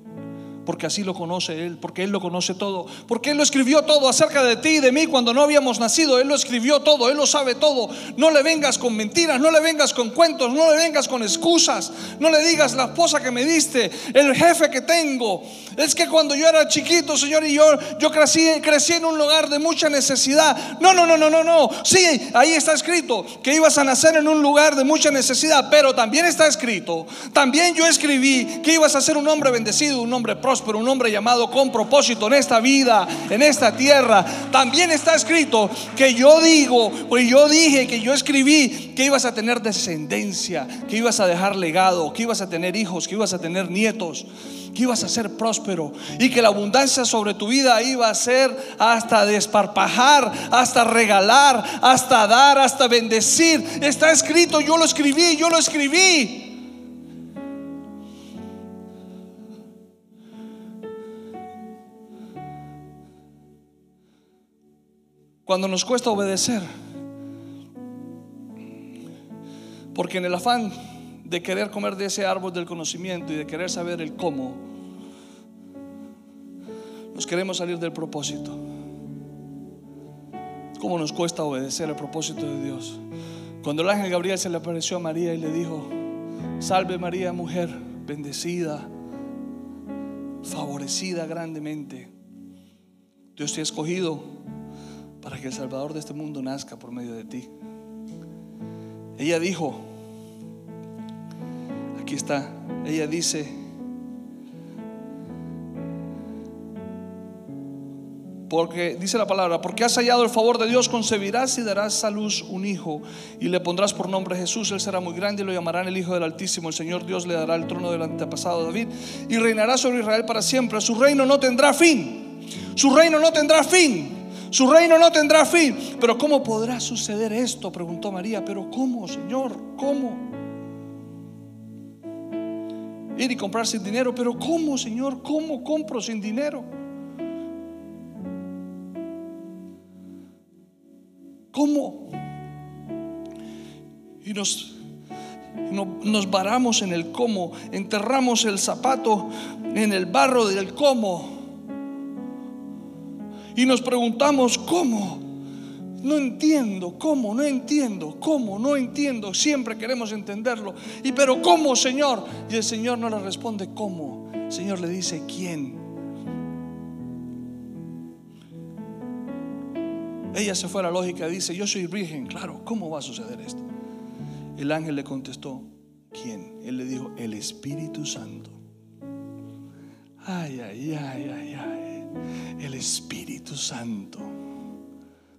Speaker 2: porque así lo conoce Él, porque Él lo conoce todo, porque Él lo escribió todo acerca de ti y de mí cuando no habíamos nacido, Él lo escribió todo, Él lo sabe todo. No le vengas con mentiras, no le vengas con cuentos, no le vengas con excusas, no le digas la esposa que me diste, el jefe que tengo. Es que cuando yo era chiquito, Señor, y yo, yo crecí, crecí en un lugar de mucha necesidad. No, no, no, no, no, no. Sí, ahí está escrito que ibas a nacer en un lugar de mucha necesidad, pero también está escrito, también yo escribí que ibas a ser un hombre bendecido, un hombre próspero pero un hombre llamado con propósito en esta vida, en esta tierra. También está escrito que yo digo, pues yo dije, que yo escribí que ibas a tener descendencia, que ibas a dejar legado, que ibas a tener hijos, que ibas a tener nietos, que ibas a ser próspero y que la abundancia sobre tu vida iba a ser hasta desparpajar, hasta regalar, hasta dar, hasta bendecir. Está escrito, yo lo escribí, yo lo escribí. Cuando nos cuesta obedecer. Porque en el afán de querer comer de ese árbol del conocimiento y de querer saber el cómo, nos queremos salir del propósito. ¿Cómo nos cuesta obedecer el propósito de Dios? Cuando el ángel Gabriel se le apareció a María y le dijo, salve María, mujer bendecida, favorecida grandemente. Dios te ha escogido para que el Salvador de este mundo nazca por medio de ti. Ella dijo, aquí está, ella dice, porque dice la palabra, porque has hallado el favor de Dios, concebirás y darás a luz un hijo y le pondrás por nombre Jesús, él será muy grande y lo llamarán el Hijo del Altísimo, el Señor Dios le dará el trono del antepasado David y reinará sobre Israel para siempre, su reino no tendrá fin, su reino no tendrá fin. Su reino no tendrá fin. Pero ¿cómo podrá suceder esto? Preguntó María. Pero ¿cómo, Señor? ¿Cómo? Ir y comprar sin dinero. Pero ¿cómo, Señor? ¿Cómo compro sin dinero? ¿Cómo? Y nos, nos varamos en el cómo, enterramos el zapato en el barro del cómo y nos preguntamos, ¿cómo? No entiendo, ¿cómo? No entiendo, ¿cómo? No entiendo. Siempre queremos entenderlo. Y pero ¿cómo, Señor? Y el Señor no le responde, ¿cómo? El Señor le dice, ¿quién? Ella se fue a la lógica y dice, yo soy virgen, claro, ¿cómo va a suceder esto? El ángel le contestó, ¿quién? Él le dijo, el Espíritu Santo. Ay, ay, ay, ay, ay. El Espíritu Santo,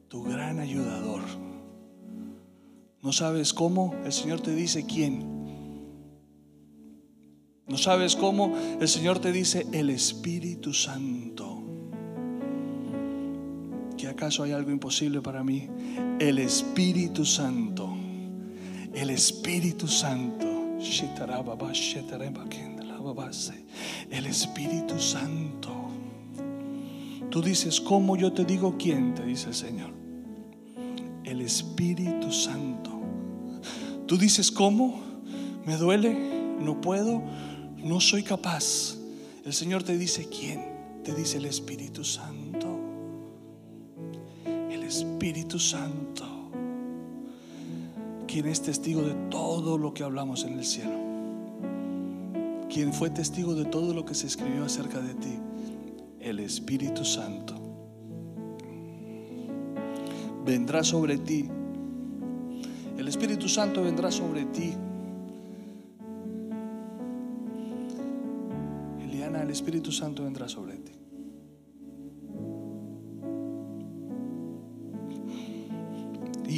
Speaker 2: tu gran ayudador. ¿No sabes cómo? El Señor te dice, ¿quién? ¿No sabes cómo? El Señor te dice, el Espíritu Santo que acaso hay algo imposible para mí. El Espíritu Santo, el Espíritu Santo, el Espíritu Santo. Tú dices, ¿cómo yo te digo quién? Te dice el Señor. El Espíritu Santo. Tú dices, ¿cómo? ¿Me duele? ¿No puedo? ¿No soy capaz? El Señor te dice, ¿quién? Te dice el Espíritu Santo. Espíritu Santo, quien es testigo de todo lo que hablamos en el cielo, quien fue testigo de todo lo que se escribió acerca de ti, el Espíritu Santo, vendrá sobre ti. El Espíritu Santo vendrá sobre ti. Eliana, el Espíritu Santo vendrá sobre ti.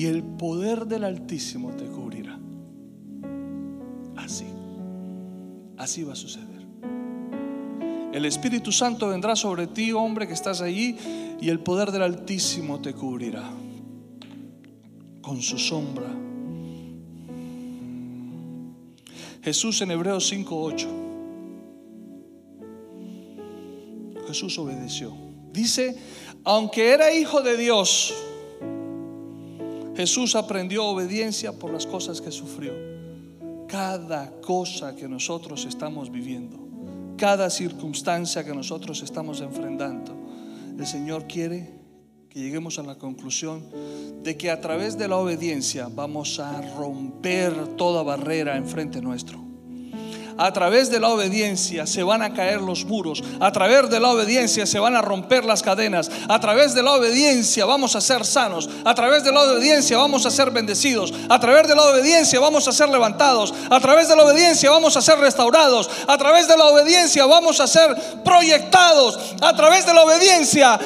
Speaker 2: y el poder del Altísimo te cubrirá. Así, así va a suceder. El Espíritu Santo vendrá sobre ti, hombre que estás allí, y el poder del Altísimo te cubrirá con su sombra. Jesús en Hebreos 5:8. Jesús obedeció. Dice, aunque era hijo de Dios, Jesús aprendió obediencia por las cosas que sufrió. Cada cosa que nosotros estamos viviendo, cada circunstancia que nosotros estamos enfrentando, el Señor quiere que lleguemos a la conclusión de que a través de la obediencia vamos a romper toda barrera enfrente nuestro. A través de la obediencia se van a caer los muros. A través de la obediencia se van a romper las cadenas. A través de la obediencia vamos a ser sanos. A través de la obediencia vamos a ser bendecidos. A través de la obediencia vamos a ser levantados. A través de la obediencia vamos a ser restaurados. A través de la obediencia vamos a ser proyectados. A través de la obediencia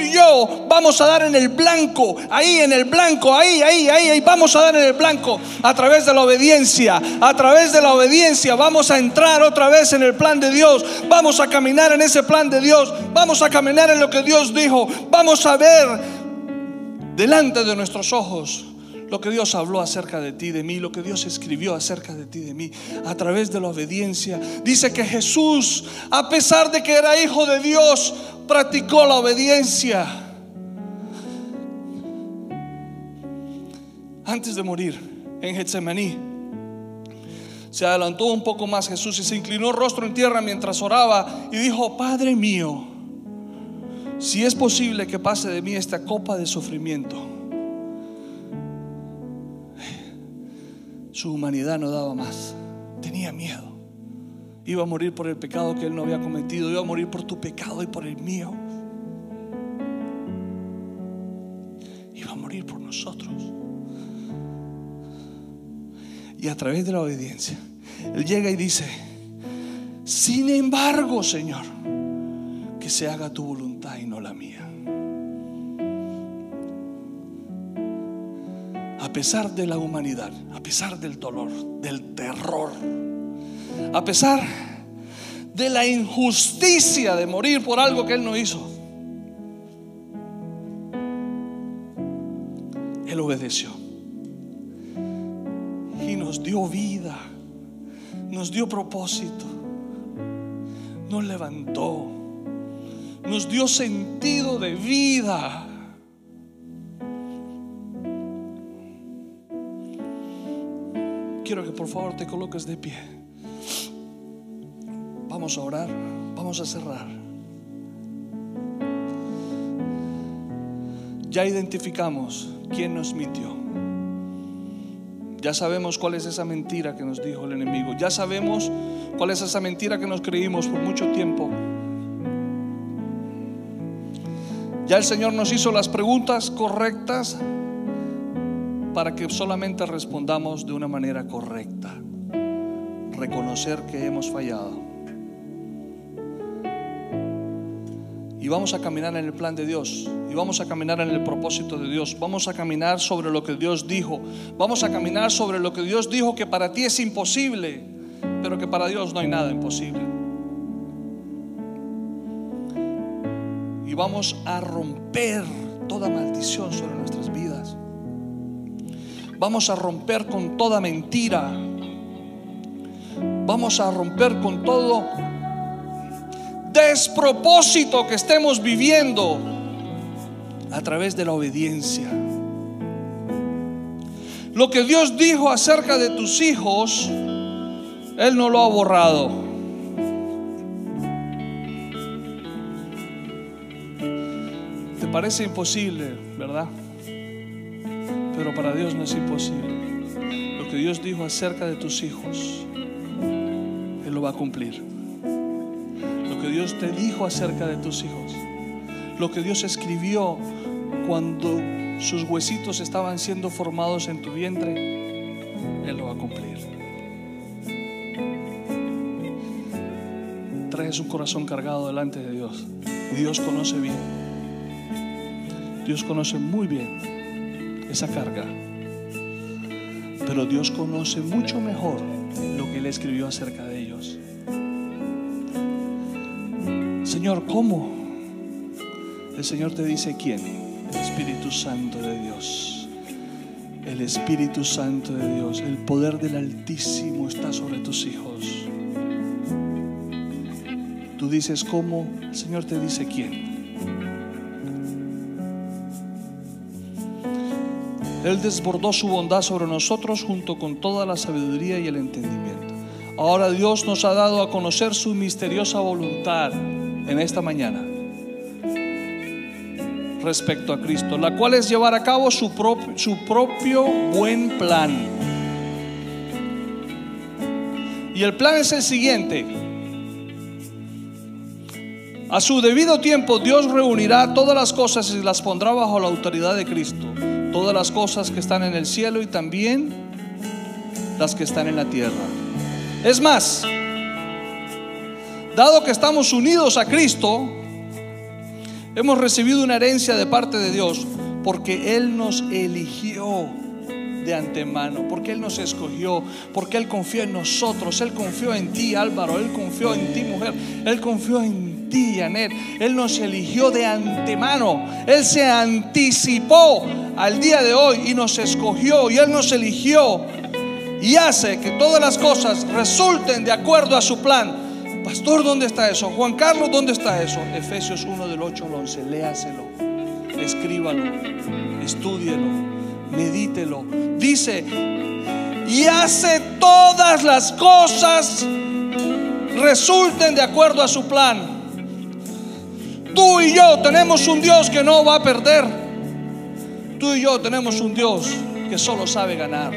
Speaker 2: y yo vamos a dar en el blanco. Ahí en el blanco. Ahí, ahí, ahí, ahí. Vamos a dar en el blanco. A través de la obediencia. A través de la obediencia vamos a entrar otra vez en el plan de Dios. Vamos a caminar en ese plan de Dios. Vamos a caminar en lo que Dios dijo. Vamos a ver delante de nuestros ojos lo que Dios habló acerca de ti, de mí, lo que Dios escribió acerca de ti, de mí, a través de la obediencia. Dice que Jesús, a pesar de que era hijo de Dios, practicó la obediencia. Antes de morir en Getsemaní, se adelantó un poco más Jesús y se inclinó rostro en tierra mientras oraba y dijo, Padre mío, si es posible que pase de mí esta copa de sufrimiento. Su humanidad no daba más, tenía miedo. Iba a morir por el pecado que él no había cometido, iba a morir por tu pecado y por el mío. Iba a morir por nosotros. Y a través de la obediencia, Él llega y dice, sin embargo, Señor, que se haga tu voluntad y no la mía. A pesar de la humanidad, a pesar del dolor, del terror, a pesar de la injusticia de morir por algo que Él no hizo, Él obedeció nos dio vida, nos dio propósito, nos levantó, nos dio sentido de vida. Por favor te coloques de pie. Vamos a orar, vamos a cerrar. Ya identificamos quién nos mintió Ya sabemos cuál es esa mentira que nos dijo el enemigo. Ya sabemos cuál es esa mentira que nos creímos por mucho tiempo. Ya el Señor nos hizo las preguntas correctas para que solamente respondamos de una manera correcta. Reconocer que hemos fallado. Y vamos a caminar en el plan de Dios. Y vamos a caminar en el propósito de Dios. Vamos a caminar sobre lo que Dios dijo. Vamos a caminar sobre lo que Dios dijo que para ti es imposible. Pero que para Dios no hay nada imposible. Y vamos a romper toda maldición sobre nuestras vidas. Vamos a romper con toda mentira. Vamos a romper con todo despropósito que estemos viviendo a través de la obediencia. Lo que Dios dijo acerca de tus hijos, Él no lo ha borrado. Te parece imposible, ¿verdad? Pero para Dios no es imposible. Lo que Dios dijo acerca de tus hijos, Él lo va a cumplir. Lo que Dios te dijo acerca de tus hijos, lo que Dios escribió cuando sus huesitos estaban siendo formados en tu vientre, Él lo va a cumplir. Traes un corazón cargado delante de Dios Dios conoce bien. Dios conoce muy bien esa carga. Pero Dios conoce mucho mejor lo que Él escribió acerca de ellos. Señor, ¿cómo? El Señor te dice quién. El Espíritu Santo de Dios. El Espíritu Santo de Dios. El poder del Altísimo está sobre tus hijos. Tú dices cómo. El Señor te dice quién. Él desbordó su bondad sobre nosotros junto con toda la sabiduría y el entendimiento. Ahora Dios nos ha dado a conocer su misteriosa voluntad en esta mañana respecto a Cristo, la cual es llevar a cabo su, propio, su propio buen plan. Y el plan es el siguiente. A su debido tiempo Dios reunirá todas las cosas y las pondrá bajo la autoridad de Cristo. Todas las cosas que están en el cielo y también las que están en la tierra. Es más, dado que estamos unidos a Cristo, hemos recibido una herencia de parte de Dios porque Él nos eligió de antemano, porque Él nos escogió, porque Él confió en nosotros, Él confió en ti Álvaro, Él confió en ti mujer, Él confió en ti Él nos eligió de antemano, Él se anticipó al día de hoy y nos escogió y Él nos eligió y hace que todas las cosas resulten de acuerdo a su plan. Pastor, ¿dónde está eso? Juan Carlos, ¿dónde está eso? Efesios 1 del 8 al 11, léaselo, escríbalo, estúdielo, medítelo. Dice, y hace todas las cosas resulten de acuerdo a su plan. Tú y yo tenemos un Dios que no va a perder. Tú y yo tenemos un Dios que solo sabe ganar.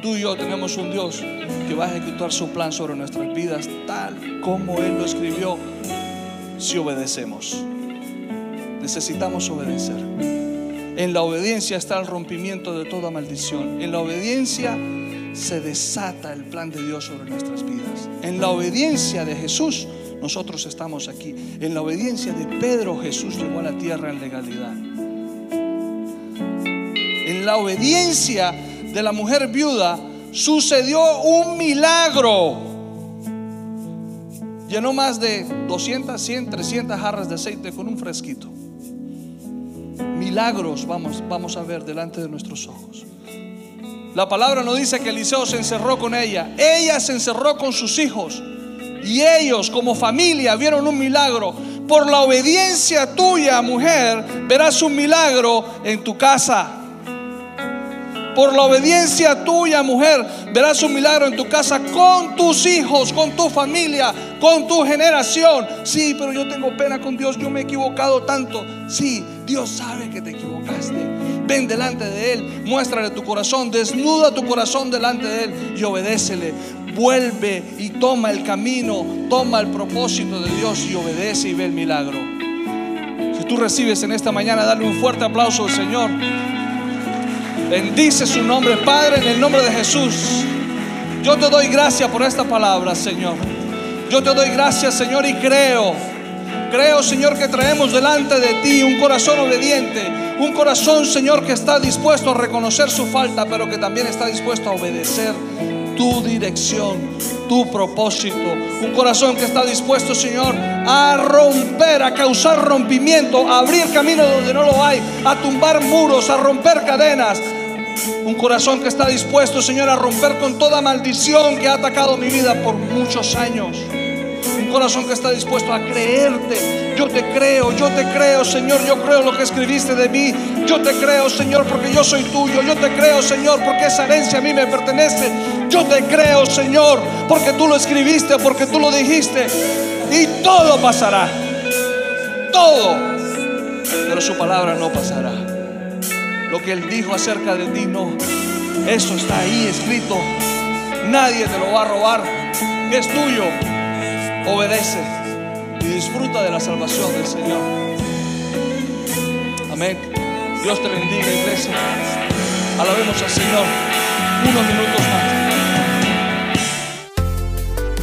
Speaker 2: Tú y yo tenemos un Dios que va a ejecutar su plan sobre nuestras vidas tal como Él lo escribió si obedecemos. Necesitamos obedecer. En la obediencia está el rompimiento de toda maldición. En la obediencia se desata el plan de Dios sobre nuestras vidas. En la obediencia de Jesús nosotros estamos aquí. En la obediencia de Pedro Jesús llegó a la tierra en legalidad. En la obediencia de la mujer viuda sucedió un milagro. Llenó más de 200, 100, 300 jarras de aceite con un fresquito. Milagros vamos, vamos a ver delante de nuestros ojos. La palabra no dice que Eliseo se encerró con ella. Ella se encerró con sus hijos. Y ellos como familia vieron un milagro. Por la obediencia tuya, mujer, verás un milagro en tu casa. Por la obediencia tuya, mujer, verás un milagro en tu casa con tus hijos, con tu familia, con tu generación. Sí, pero yo tengo pena con Dios, yo me he equivocado tanto. Sí, Dios sabe que te equivocaste. ven delante de Él, muéstrale tu corazón, desnuda tu corazón delante de Él y obedécele. Vuelve y toma el camino, toma el propósito de Dios y obedece y ve el milagro. Si tú recibes en esta mañana, dale un fuerte aplauso al Señor. Bendice su nombre, Padre, en el nombre de Jesús. Yo te doy gracias por esta palabra, Señor. Yo te doy gracias, Señor, y creo. Creo, Señor, que traemos delante de ti un corazón obediente. Un corazón, Señor, que está dispuesto a reconocer su falta, pero que también está dispuesto a obedecer tu dirección, tu propósito. Un corazón que está dispuesto, Señor, a romper, a causar rompimiento, a abrir camino donde no lo hay, a tumbar muros, a romper cadenas, un corazón que está dispuesto, Señor, a romper con toda maldición que ha atacado mi vida por muchos años. Un corazón que está dispuesto a creerte. Yo te creo, yo te creo, Señor. Yo creo lo que escribiste de mí. Yo te creo, Señor, porque yo soy tuyo. Yo te creo, Señor, porque esa herencia a mí me pertenece. Yo te creo, Señor, porque tú lo escribiste, porque tú lo dijiste. Y todo pasará. Todo. Pero su palabra no pasará. Lo que Él dijo acerca de ti, no. Eso está ahí escrito. Nadie te lo va a robar. Es tuyo. Obedece y disfruta de la salvación del Señor. Amén. Dios te bendiga, iglesia. Alabemos al Señor. Unos minutos más.